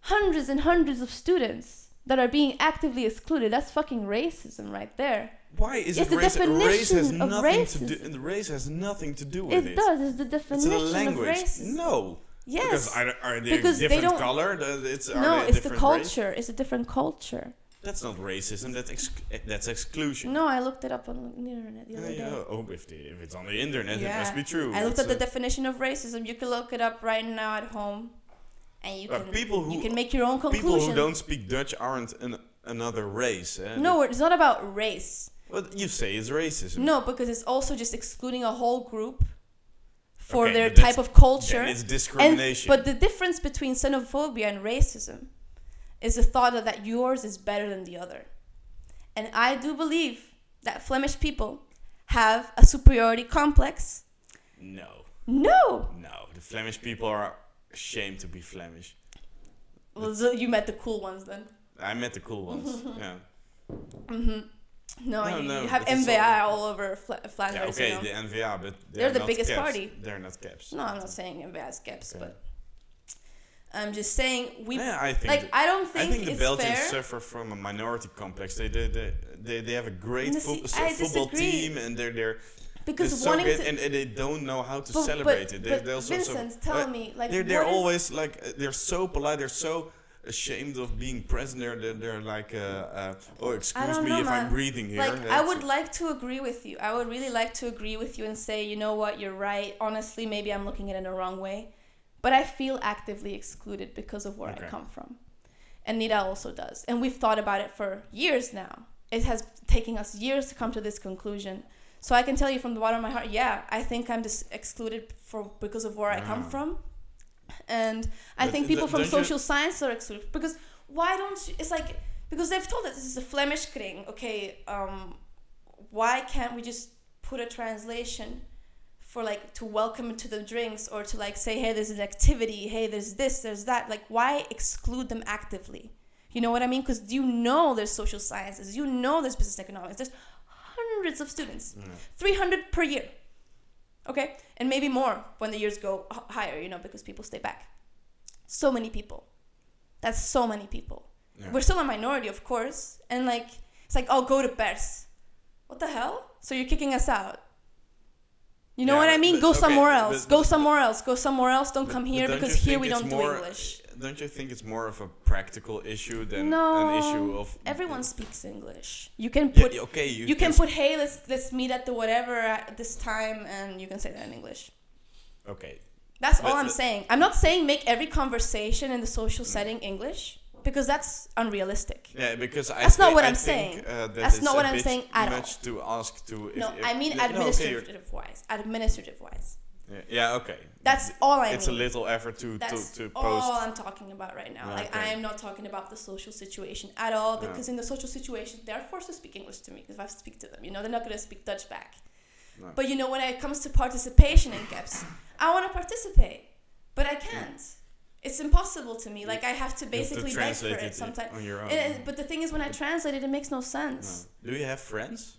hundreds and hundreds of students that are being actively excluded. That's fucking racism right there. Why is It's it the race? Race has of nothing to do. racism. The race has nothing to do with It it. does. It's the It's definition a of language. racism. No. Yes. Because are, are they Because they different don't- color? It's, are no, they a it's the different race? culture. It's a different culture. That's not racism. That's ex- that's exclusion. No, I looked it up on the internet the Yeah, other yeah. day. Oh, if, the, if it's on the internet, it must be true. I looked That's, at the uh, definition of racism. You can look it up right now at home, and you Uh, can people who- you can make your own People who don't speak Dutch aren't an, another race. Eh? no, it's not about race. Well, you say it's racism. No, because it's also just excluding a whole group for Okay, their type of culture. It's And, discrimination. but the difference between xenophobia and racism is the thought that, that yours is better than the other. And I do believe that Flemish people have a superiority complex. no, No! no. The Flemish people are ashamed to be Flemish. Well, so you met the cool ones then. I met the cool ones. yeah. hmm No, No, you, no, you have NVA all- over Fla- Flanders. Yeah, okay, you know? the NVA, but they're, They're the biggest caps. party. They're not caps. No, I'm not saying NVA is caps, Okay. but I'm just saying we yeah, I think. like. the- I don't think. I think, the it's Belgians fair. suffer from a minority complex. They they they, they, they have a great No, see, football team, and they're they're, because so wanting great, to and, and they don't know how to but, celebrate but, it. They, but they also so- Vincent, tell but me, like they're they're always like uh, they're so polite. They're so ashamed of being present. They're they're, like uh, uh, oh excuse me know, if I'm breathing here. like I would like to agree with you. I would really like to agree with you and say, you know what, you're right. Honestly, maybe I'm looking at it in the wrong way, but I feel actively excluded because of where Okay. I come from, and Nita also does, and we've thought about it for years now. It has taken us years to come to this conclusion. So I can tell you from the bottom of my heart, yeah, I think I'm just excluded for because of where I come Ah. from, and I But think th- people from you- social science are excluded because why don't you? It's like because they've told us this is a Flemish thing. Okay, um, why can't we just put a translation for like to welcome to the drinks or to like say, hey, there's an activity, hey, there's this, there's that. Like, why exclude them actively? You know what I mean? Because you know there's social sciences, you know there's business economics, there's hundreds of students, Yeah. 300 per year. Okay, and maybe more when the years go higher, you know, because people stay back. So many people. That's so many people. Yeah. We're still a minority, of course. And like, it's like, oh, go to pers. What the hell? So you're kicking us out. You know Yeah, what I mean? but- go okay, somewhere else. but- go but- somewhere else. Go somewhere else. Don't come here because here we don't more- do English. Don't you think it's more of a practical issue than no, an issue of everyone speaks English. You can put yeah, okay, you, you can put hey let's let's meet at the whatever at this time and you can say that in English. okay. That's But- all I'm saying. I'm not saying make every conversation in the social setting English because that's unrealistic. Yeah, because I That's not what I I'm think, saying. Uh, that That's not what I'm saying at all. much to ask to. If, no, if- I mean no, okay, administrative wise. Administrative wise. Yeah, yeah, okay. That's all I It's mean. a little effort to That's to, to all. I'm talking about right now. Like Okay. I am not talking about the social situation at all because in the social situation they are forced to speak English to me because if I speak to them, you know, they're not gonna speak Dutch back. No. But you know, when it comes to participation in KEPS, I want to participate, but I can't. It's impossible to me. Like I have to You have to basically beg for translate it sometimes. on your eh, own. but the thing is, when I translate it, it makes no No. sense. Do you have friends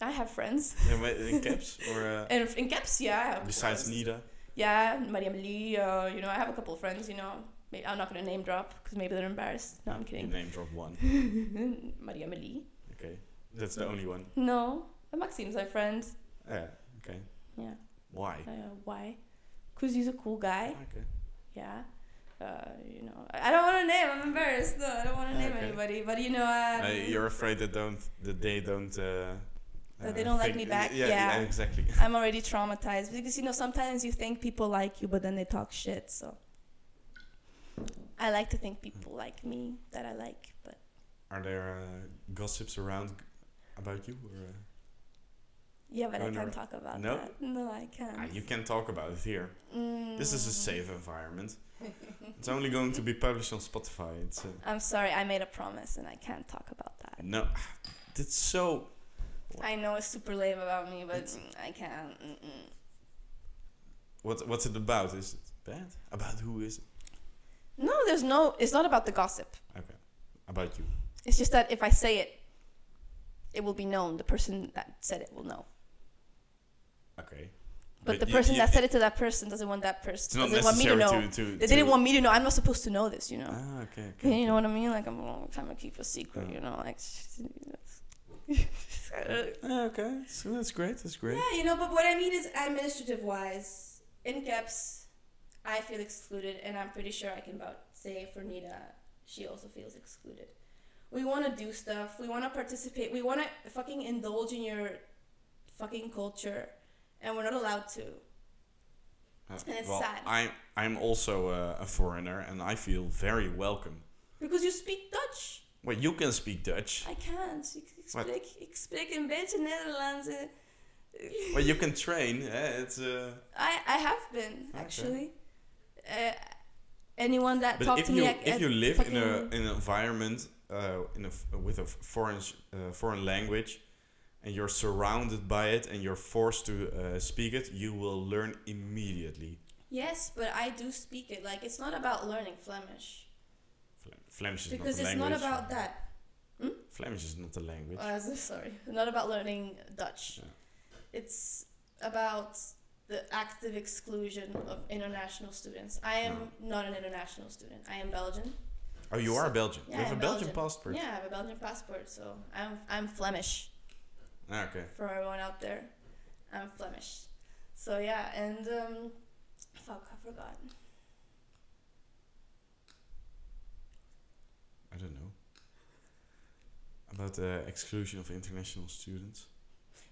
I have friends. in, in KEPS or uh, And in KEPS, yeah, besides friends. Nida? Yeah, Mariam Lee, uh, you know, I have a couple of friends, you know. Maybe, I'm not going to name drop because maybe they're embarrassed. No, I'm You kidding. name drop one. Mariam Lee. Okay, that's the only one. No, Maxime's my friend. Yeah. Okay. Yeah. Why? Uh, why? Because he's a cool guy. Okay. Yeah. Uh, you know, I don't want to name. I'm embarrassed. No, I don't want to name Okay. anybody. But you know, uh, Uh, you're afraid that don't that they don't. That they uh, don't like me back? Yeah, Yeah. exactly. I'm already traumatized because you know sometimes you think people like you, but then they talk shit. So I like to think people like me that I like, but Are there uh, gossips around about you? Or, uh, yeah, but I can't talk about No? that. No, I can't. ah, you can talk about it here. This is a Mm. safe environment. it's only going to be published on Spotify. It's uh, I'm sorry, I made a promise and I can't talk about that. no. That's so. I know it's super lame about me, but I can't. Mm-mm. What what's it about? Is it bad? About who is it? No, there's no. It's not about the gossip. Okay. About you. It's just that if I say it, it will be known. The person that said it will know. Okay. But, the you- person you- that said it to that person doesn't want that person doesn't want me to know. to, to, they didn't want me to know. I'm not supposed to know this, you know. Ah, okay. okay, you know what I mean? Like I'm trying to keep a secret, Yeah. you know. Like. Okay. So that's great. That's great. Yeah, you know, but what I mean is administrative wise, in KEPS, I feel excluded, and I'm pretty sure I can about say for Nita, she also feels excluded. We want to do stuff. We want to participate. We want to fucking indulge in your fucking culture, and we're not allowed to. Uh, And it's well, sad. I'm I'm also uh, a foreigner, and I feel very welcome. Because you speak Dutch. Well, you can speak Dutch. I can't. Ik, Wat? spreek, ik spreek een beetje Nederlands. eh. Well, you can train. Eh? It's uh, I, I have been, Okay. actually. Uh, anyone that but talked if to you me... if you live in a in an environment uh, in a f- with a foreign uh, foreign language, and you're surrounded by it, and you're forced to uh, speak it, you will learn immediately. Yes, but I do speak it. Like it's not about learning Flemish Fle- Flemish is because not it's a not language. about that. Flemish is not a language. So- sorry, not about learning Dutch. Yeah. It's about the active exclusion of international students. I am No. not an international student. I am Belgian. oh, you are a Belgian. Yeah, you have I'm a Belgian, Belgian. passport. Yeah, I have a Belgian passport, so I'm I'm Flemish. Ah, okay. For everyone out there, I'm Flemish. So yeah, and um, fuck, I forgot. I don't know. About the exclusion of international students.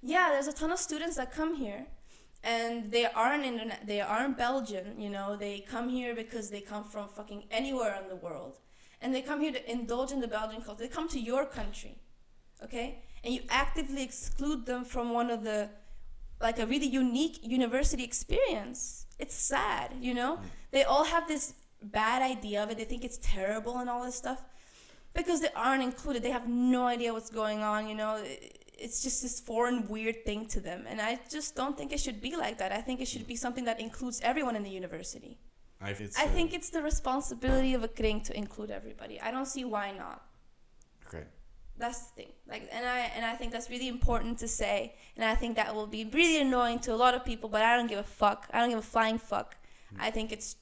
Yeah, there's a ton of students that come here, and they aren't internet. They aren't Belgian. You know, they come here because they come from fucking anywhere in the world, and they come here to indulge in the Belgian culture. They come to your country, okay, and you actively exclude them from one of the, like a really unique university experience. It's sad, you know. They all have this bad idea of it. They think it's terrible and all this stuff because they aren't included. They have no idea what's going on, you know. It's just this foreign, weird thing to them. And I just don't think it should be like that. I think it should be something that includes everyone in the university. I, it's, I uh, think it's the responsibility of a kring to include everybody. I don't see why not. Okay. That's the thing. Like, and I and I think that's really important to say. And I think that will be really annoying to a lot of people. But I don't give a fuck. I don't give a flying fuck. I think it's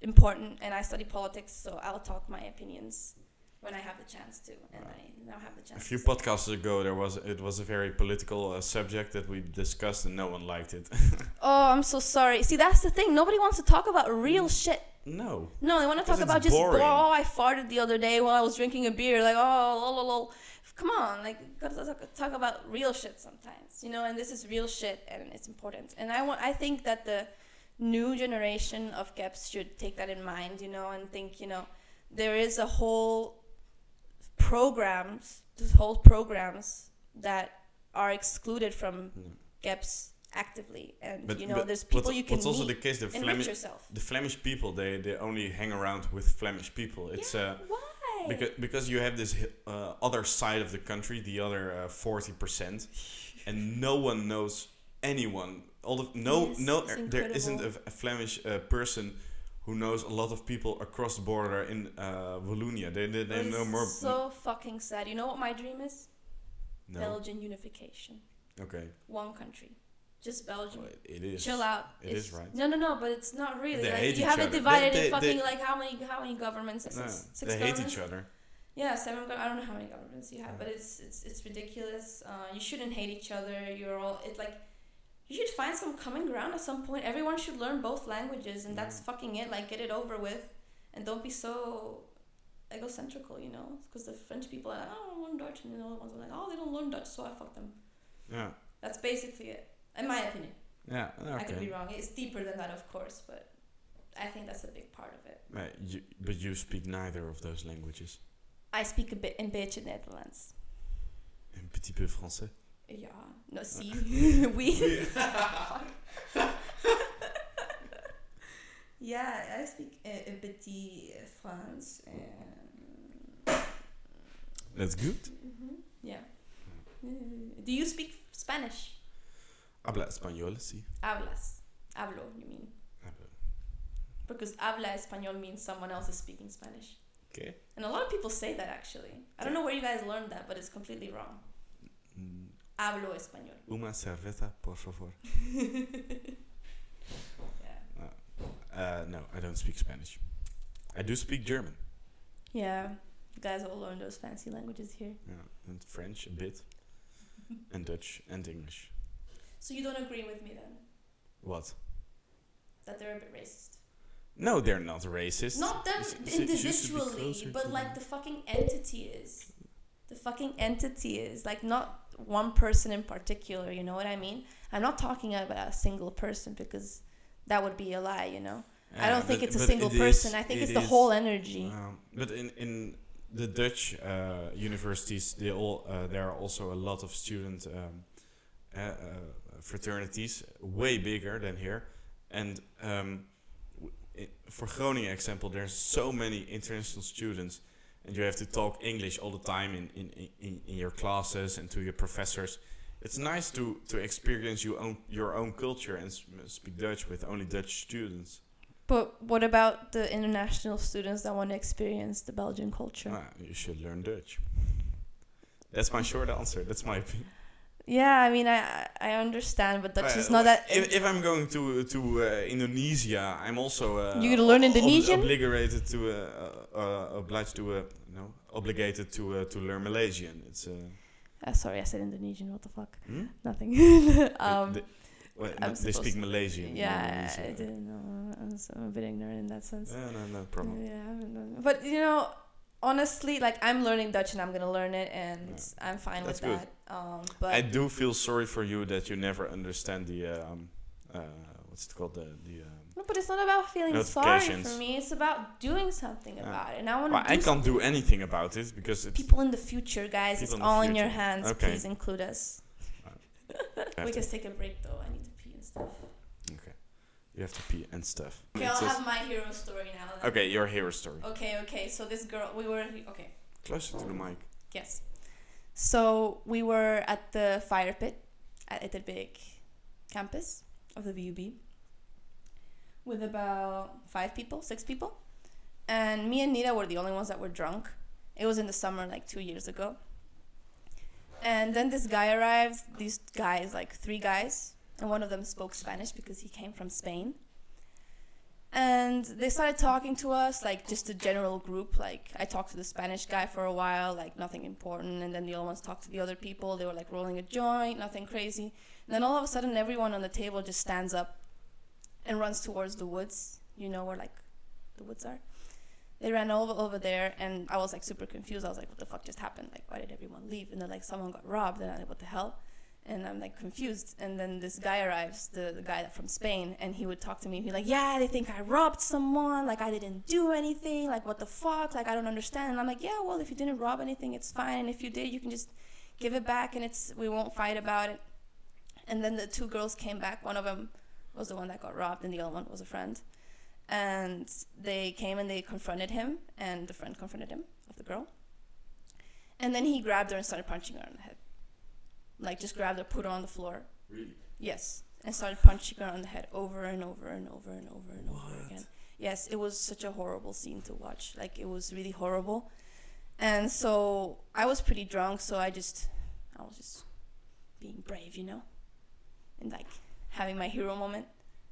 important, and I study politics, so I'll talk my opinions when I have the chance to, and I now have the chance. A few to podcasts ago, there was it was a very political uh, subject that we discussed, and no one liked it. Oh, I'm so sorry. See, that's the thing. Nobody wants to talk about real shit. no. No, they want to talk it's about just boring. oh, I farted the other day while I was drinking a beer. Like oh, lol, lol, lol. come on, like gotta talk, talk about real shit sometimes, you know. And this is real shit, and it's important. And I want, I think that the new generation of KEPS should take that in mind, you know, and think, you know, there is a whole programs, this whole programs that are excluded from KEPS actively, and But, you know, there's people you can what's also meet the case? The Flemish, yourself. the Flemish people, they they only hang around with Flemish people. It's yeah, uh, why? because because you have this uh, other side of the country, the other uh, forty percent, and no one knows anyone. All the no Yes, no er- there isn't a, a Flemish uh, person who knows a lot of people across the border in uh, Wallonia. They they, they know more. So fucking sad. You know what my dream is? no. Belgian unification. Okay. One country. Just Belgium. Well, it is. Chill out. It It's- is right. No, no, no, but it's not really. They like, hate you each have it divided They- in fucking like how many how many governments? No, Six, six they hate each other. Yeah, seven. I don't know how many governments you have, but it's it's it's ridiculous. Uh, you shouldn't hate each other. You're all it like. You should find some common ground at some point. Everyone should learn both languages, and that's mm. fucking it. Like, get it over with, and don't be so egocentrical. You know, because the French people are like, "Oh, I don't learn Dutch," and the other ones are like, "Oh, they don't learn Dutch, so I fuck them." Yeah. That's basically it, in my opinion. Yeah. okay. I could be wrong. It's deeper than that, of course, but I think that's a big part of it. Right, you, but you speak neither of those languages. I speak a bit in beetje Netherlands. Un petit peu français. Ja, no, see, we. yeah, I speak a, a petit French. That's good. Mhm, Yeah. Uh, Do you speak Spanish. Habla español, sí. Hablas. Hablo, you mean. Hablo. Because habla español means someone else is speaking Spanish. Okay. And a lot of people say that actually. I don't know where you guys learned that, but it's completely wrong. Hablo español. Una cerveza, por favor. Yeah. Uh, no, I don't speak Spanish. I do speak German. Yeah. You guys all learn those fancy languages here. Yeah, and French a bit, and Dutch and English. So you don't agree with me then? What? That they're a bit racist? No, they're not racist. Not them S- s- you individually, but like them. the fucking entity is. The fucking entity is. Like not one person in particular, you know what I mean? I'm not talking about a single person because that would be a lie, you know? I don't think but- it's a single it is- person. I think it it's the is- whole energy. Um, but in in the Dutch uh, universities, they all uh, there are also a lot of student um, uh, uh, fraternities, way bigger than here. And um, for Groningen example, there's so many international students, and you have to talk English all the time in in, in, in your classes and to your professors. It's nice to, to experience your own your own culture and speak Dutch with only Dutch students. But what about the international students that want to experience the Belgian culture? Ah, you should learn Dutch. That's my short answer. That's my opinion. Yeah, I mean, I I understand, but Dutch Uh, is not that. If, if I'm going to to uh, Indonesia, I'm also uh, You learn ob- Indonesian? obligated to uh, uh, uh, obliged to uh, obligated to uh, to learn Malaysian. It's uh, Ah, sorry, I said Indonesian. What the fuck? hmm? Nothing. They- um, they, well, no, they speak Malaysian. yeah, I didn't know. I'm, a bit ignorant in that sense. Yeah, no, no problem. Yeah, I don't know. but you know, honestly, like I'm learning Dutch and I'm gonna learn it, and I'm fine That's with good. that. Um, but I do feel sorry for you that you never understand the um, uh, what's it called the the. Um, no, but it's not about feeling sorry for me. It's about doing something Yeah. about it, and I want to. well, I can't do anything about it because it's. People in the future, guys, it's the all in your hands. Okay. Please include us. we can take a break though. I need to pee and stuff. Okay. You have to pee and stuff. Okay, I'll have my hero story now. then. okay, your hero story. Okay, okay. So this girl, we were okay. Closer to the mic. Yes. So we were at the fire pit at Etterbeek campus of the VUB with about five people, six people. And me and Nita were the only ones that were drunk. It was in the summer, like two years ago. And then this guy arrived, these guys, like three guys, and one of them spoke Spanish because he came from Spain. And they started talking to us, like just a general group. Like I talked to the Spanish guy for a while, like nothing important, and then the other ones talked to the other people. They were like rolling a joint, nothing crazy. And then all of a sudden, everyone on the table just stands up and runs towards the woods. You know where like the woods are. They ran over over there, and I was like super confused. I was like, "What the fuck just happened? Like, why did everyone leave?" And they're like, "Someone got robbed." And I'm like, "What the hell?" and I'm like confused. And then this guy arrives, the, the guy from Spain, and he would talk to me. He'd be like, "Yeah, they think I robbed someone. Like I didn't do anything. Like what the fuck? Like I don't understand." And I'm like, "Yeah, well, if you didn't rob anything, it's fine. And if you did, you can just give it back, and it's we won't fight about it." And then the two girls came back. One of them was the one that got robbed, and the other one was a friend. And they came and they confronted him, and the friend confronted him of the girl. And then he grabbed her and started punching her on the head like just grabbed her, put her on the floor. Really? Yes, and started punching her on the head over and over and over and over and over again. Yes, it was such a horrible scene to watch. Like it was really horrible. And so I was pretty drunk, so I just I was just being brave, you know? And like having my hero moment.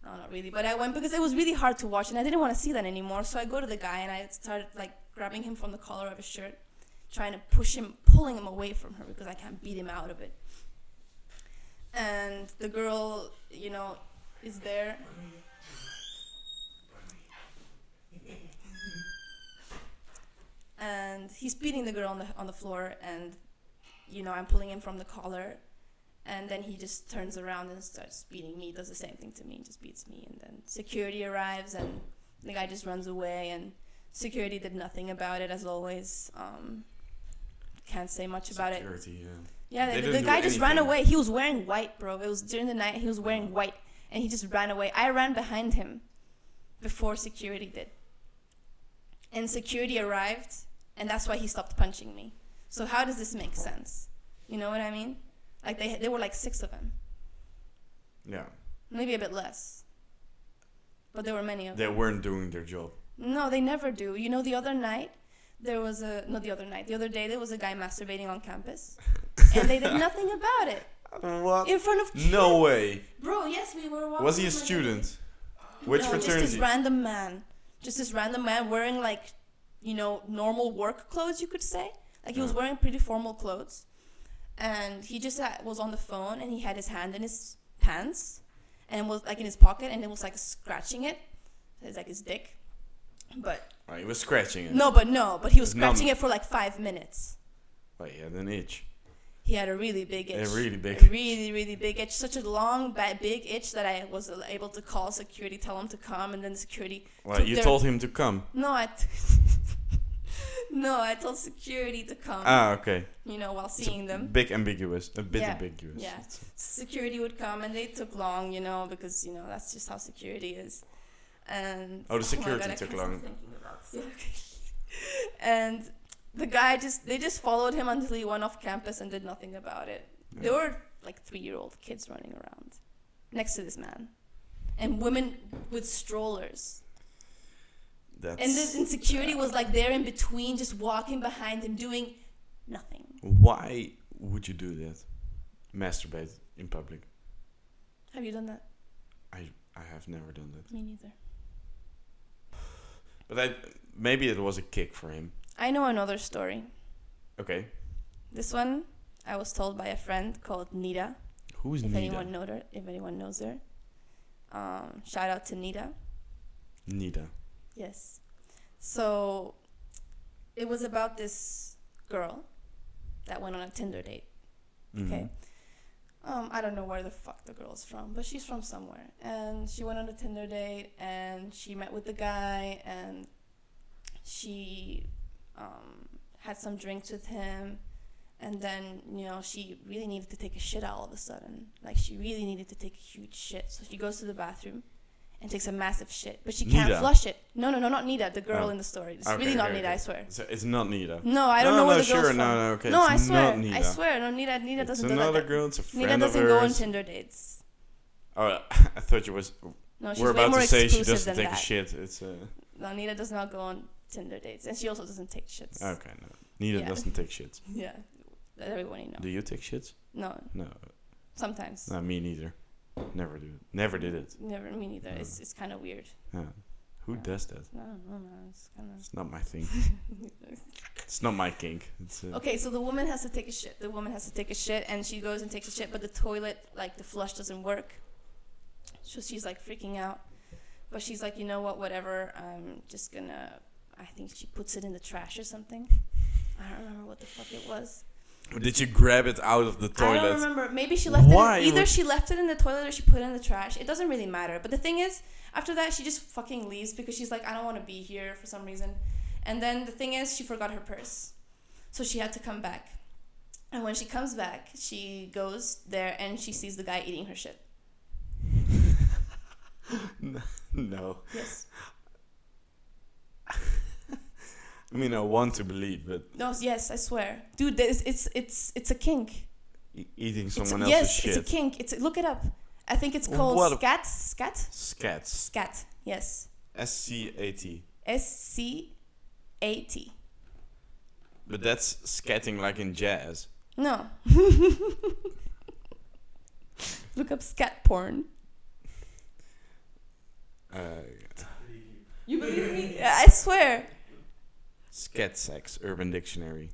No, not really. But I went because it was really hard to watch and I didn't want to see that anymore. So I go to the guy and I started like grabbing him from the collar of his shirt, trying to push him, pulling him away from her because I can't beat him out of it and the girl, you know, is there. And he's beating the girl on the on the floor, and you know I'm pulling him from the collar, and then he just turns around and starts beating me. Does the same thing to me, just beats me, and then security arrives, and the guy just runs away, and security did nothing about it as always. Um, can't say much about it. Security, yeah. Yeah, They the, the guy just ran away. He was wearing white, bro. It was during the night. He was wearing white, and he just ran away. I ran behind him before security did, and security arrived, and that's why he stopped punching me. So how does this make sense? You know what I mean? Like they there were like six of them, Yeah. maybe a bit less, but there were many of them. They weren't doing their job. No, they never do. You know, the other night there was a no, the other night, the other day there was a guy masturbating on campus, and they did nothing about it What? in front of kids. No way. Bro, yes, we were. Was he a walking, student? Which no, just this random man, just this random man wearing like, you know, normal work clothes. You could say, like he was wearing pretty formal clothes, and he just was on the phone and he had his hand in his pants, and was like in his pocket, and it was like scratching it. It's like his dick, but Oh, he was scratching it. no, but no, but he was It's numb. scratching it for like five minutes. But he had an itch. He had a really big A itch. really big. A really, really big itch. Such a long, bad, big itch that I was able to call security, tell him to come, and then the security. Well, you their- told him to come. No, I. T- no, I told security to come. Ah, okay. you know, while seeing them, Big ambiguous. A bit Yeah, ambiguous. yeah. security would come, and they took long, you know, because you know that's just how security is. And Oh, the my security God, took long. thinking about security. and the guy just they just followed him until he went off campus and did nothing about it. There were like three year old kids running around next to this man. And women with strollers. That's And this insecurity was like there in between, just walking behind him, doing nothing. Why would you do that? Masturbate in public. Have you done that? I I have never done that. Me neither. But I maybe it was a kick for him. I know another story. Okay. This one I was told by a friend called Nita. Who's If Nida? anyone know her, if anyone knows her, um, shout out to Nita. Nida. Yes. So it was about this girl that went on a Tinder date. Okay. Mhm. Um, I don't know where the fuck the girl's from, but she's from somewhere. And she went on a Tinder date and she met with the guy and she um, had some drinks with him. And then, you know, she really needed to take a shit all of a sudden. Like, she really needed to take a huge shit. So she goes to the bathroom and takes a massive shit. But she can't flush it. No, no, no, not Nita, the girl Oh. in the story. It's Okay, really not okay, Nita, okay. I swear. So it's not Nida. No, I don't no, know where no, the girl's sure, from. no, no, okay. no, I swear. Not Nida. I swear. No, Nita, Nita it's doesn't do that. girl. It's a friend Nita doesn't go on hers. Tinder dates. Oh, I thought you was. No, she's we're way about more to say she doesn't take that. a shit. It's uh, No, Nita does not go on Tinder dates, and she also doesn't take shits. okay. No, Nida Yeah. doesn't take shits. Yeah, let everybody know. Do you take shits? No, No, sometimes. no, me neither. Never do. Never did it. Never, me neither. No. It's it's kind of weird. Yeah. Who Yeah. does that? I don't know. It's kind of. It's not my thing. it's not my kink. It's uh, Okay, so the woman has to take a shit. The woman has to take a shit, and she goes and takes a shit, but the toilet, like the flush, doesn't work. So she's like freaking out, but she's like, you know what? Whatever. I'm just gonna. I think she puts it in the trash or something. I don't remember what the fuck it was. Did you grab it out of the toilet? I don't remember. Maybe she left Why it. In, either would- she left it in the toilet or she put it in the trash. It doesn't really matter. But the thing is, after that, she just fucking leaves because she's like, I don't want to be here for some reason. And then the thing is, she forgot her purse, so she had to come back. And when she comes back, she goes there and she sees the guy eating her shit. no. Yes. I mean, I want to believe, but No. Yes, I swear, dude. This it's it's it's a kink. e- eating It's, someone else's yes, shit. it's a kink. It's look it up. I think it's called what a- scat. Scat. Scats. Scat. Yes. S C A T. S C A T. But that's scatting like in jazz. No. Look up scat porn. Uh, You believe me? I swear. Scat sex, Urban Dictionary.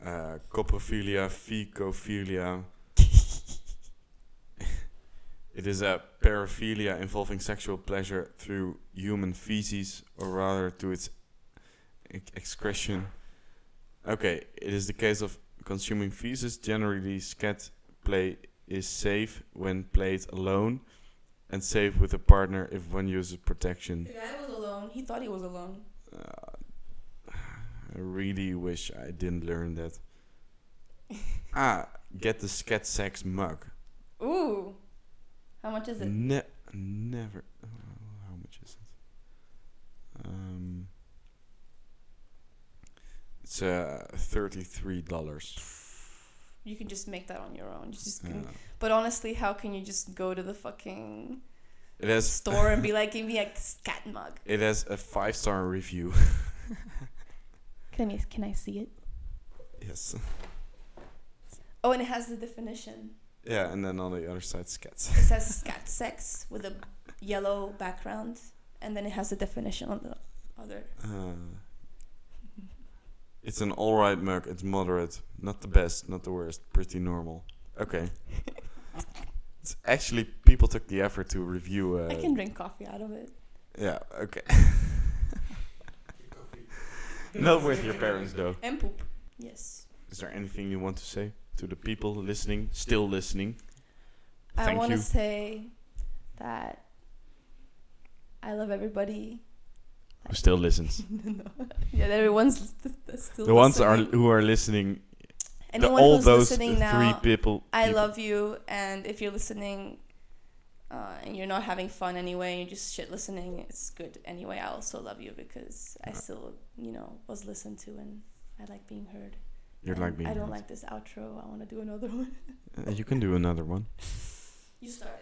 Uh, coprophilia, fecophilia. it is a paraphilia involving sexual pleasure through human feces, or rather to its ex- excretion. Okay, it is the case of consuming feces. Generally, scat play is safe when played alone, and safe with a partner if one uses protection. The guy was alone. He thought he was alone. Uh, I really wish I didn't learn that. ah, get the scat sex mug. Ooh. How much is it? Ne- never. Uh, how much is it? Um, it's uh thirty-three dollars. you can just make that on your own. You just can, Yeah. but honestly, how can you just go to the fucking It has store and be like, give me a scat mug? it has a five star review. Can I can I see it? yes. Oh, and it has the definition. Yeah, and then on the other side, scats. It says scat sex with a yellow background, and then it has the definition on the other. Uh, it's an alright mug. It's moderate, not the best, not the worst. Pretty normal. Okay. it's actually people took the effort to review. Uh, I can drink coffee out of it. Yeah. Okay. Not with your parents though. And poop. Yes. Is there anything you want to say to the people listening, still listening? Thank I want to say that I love everybody. Who still listens? no. Yeah, everyone's still the ones are who are listening. The, all who's those listening now, three people. I people- love you. And if you're listening uh, and you're not having fun anyway, you're just shit listening, it's good anyway. I also love you because I still, you know, was listened to and I like being heard. You're And like being. I don't heard. like this outro. I want to do another one. Uh, you can do another one. You start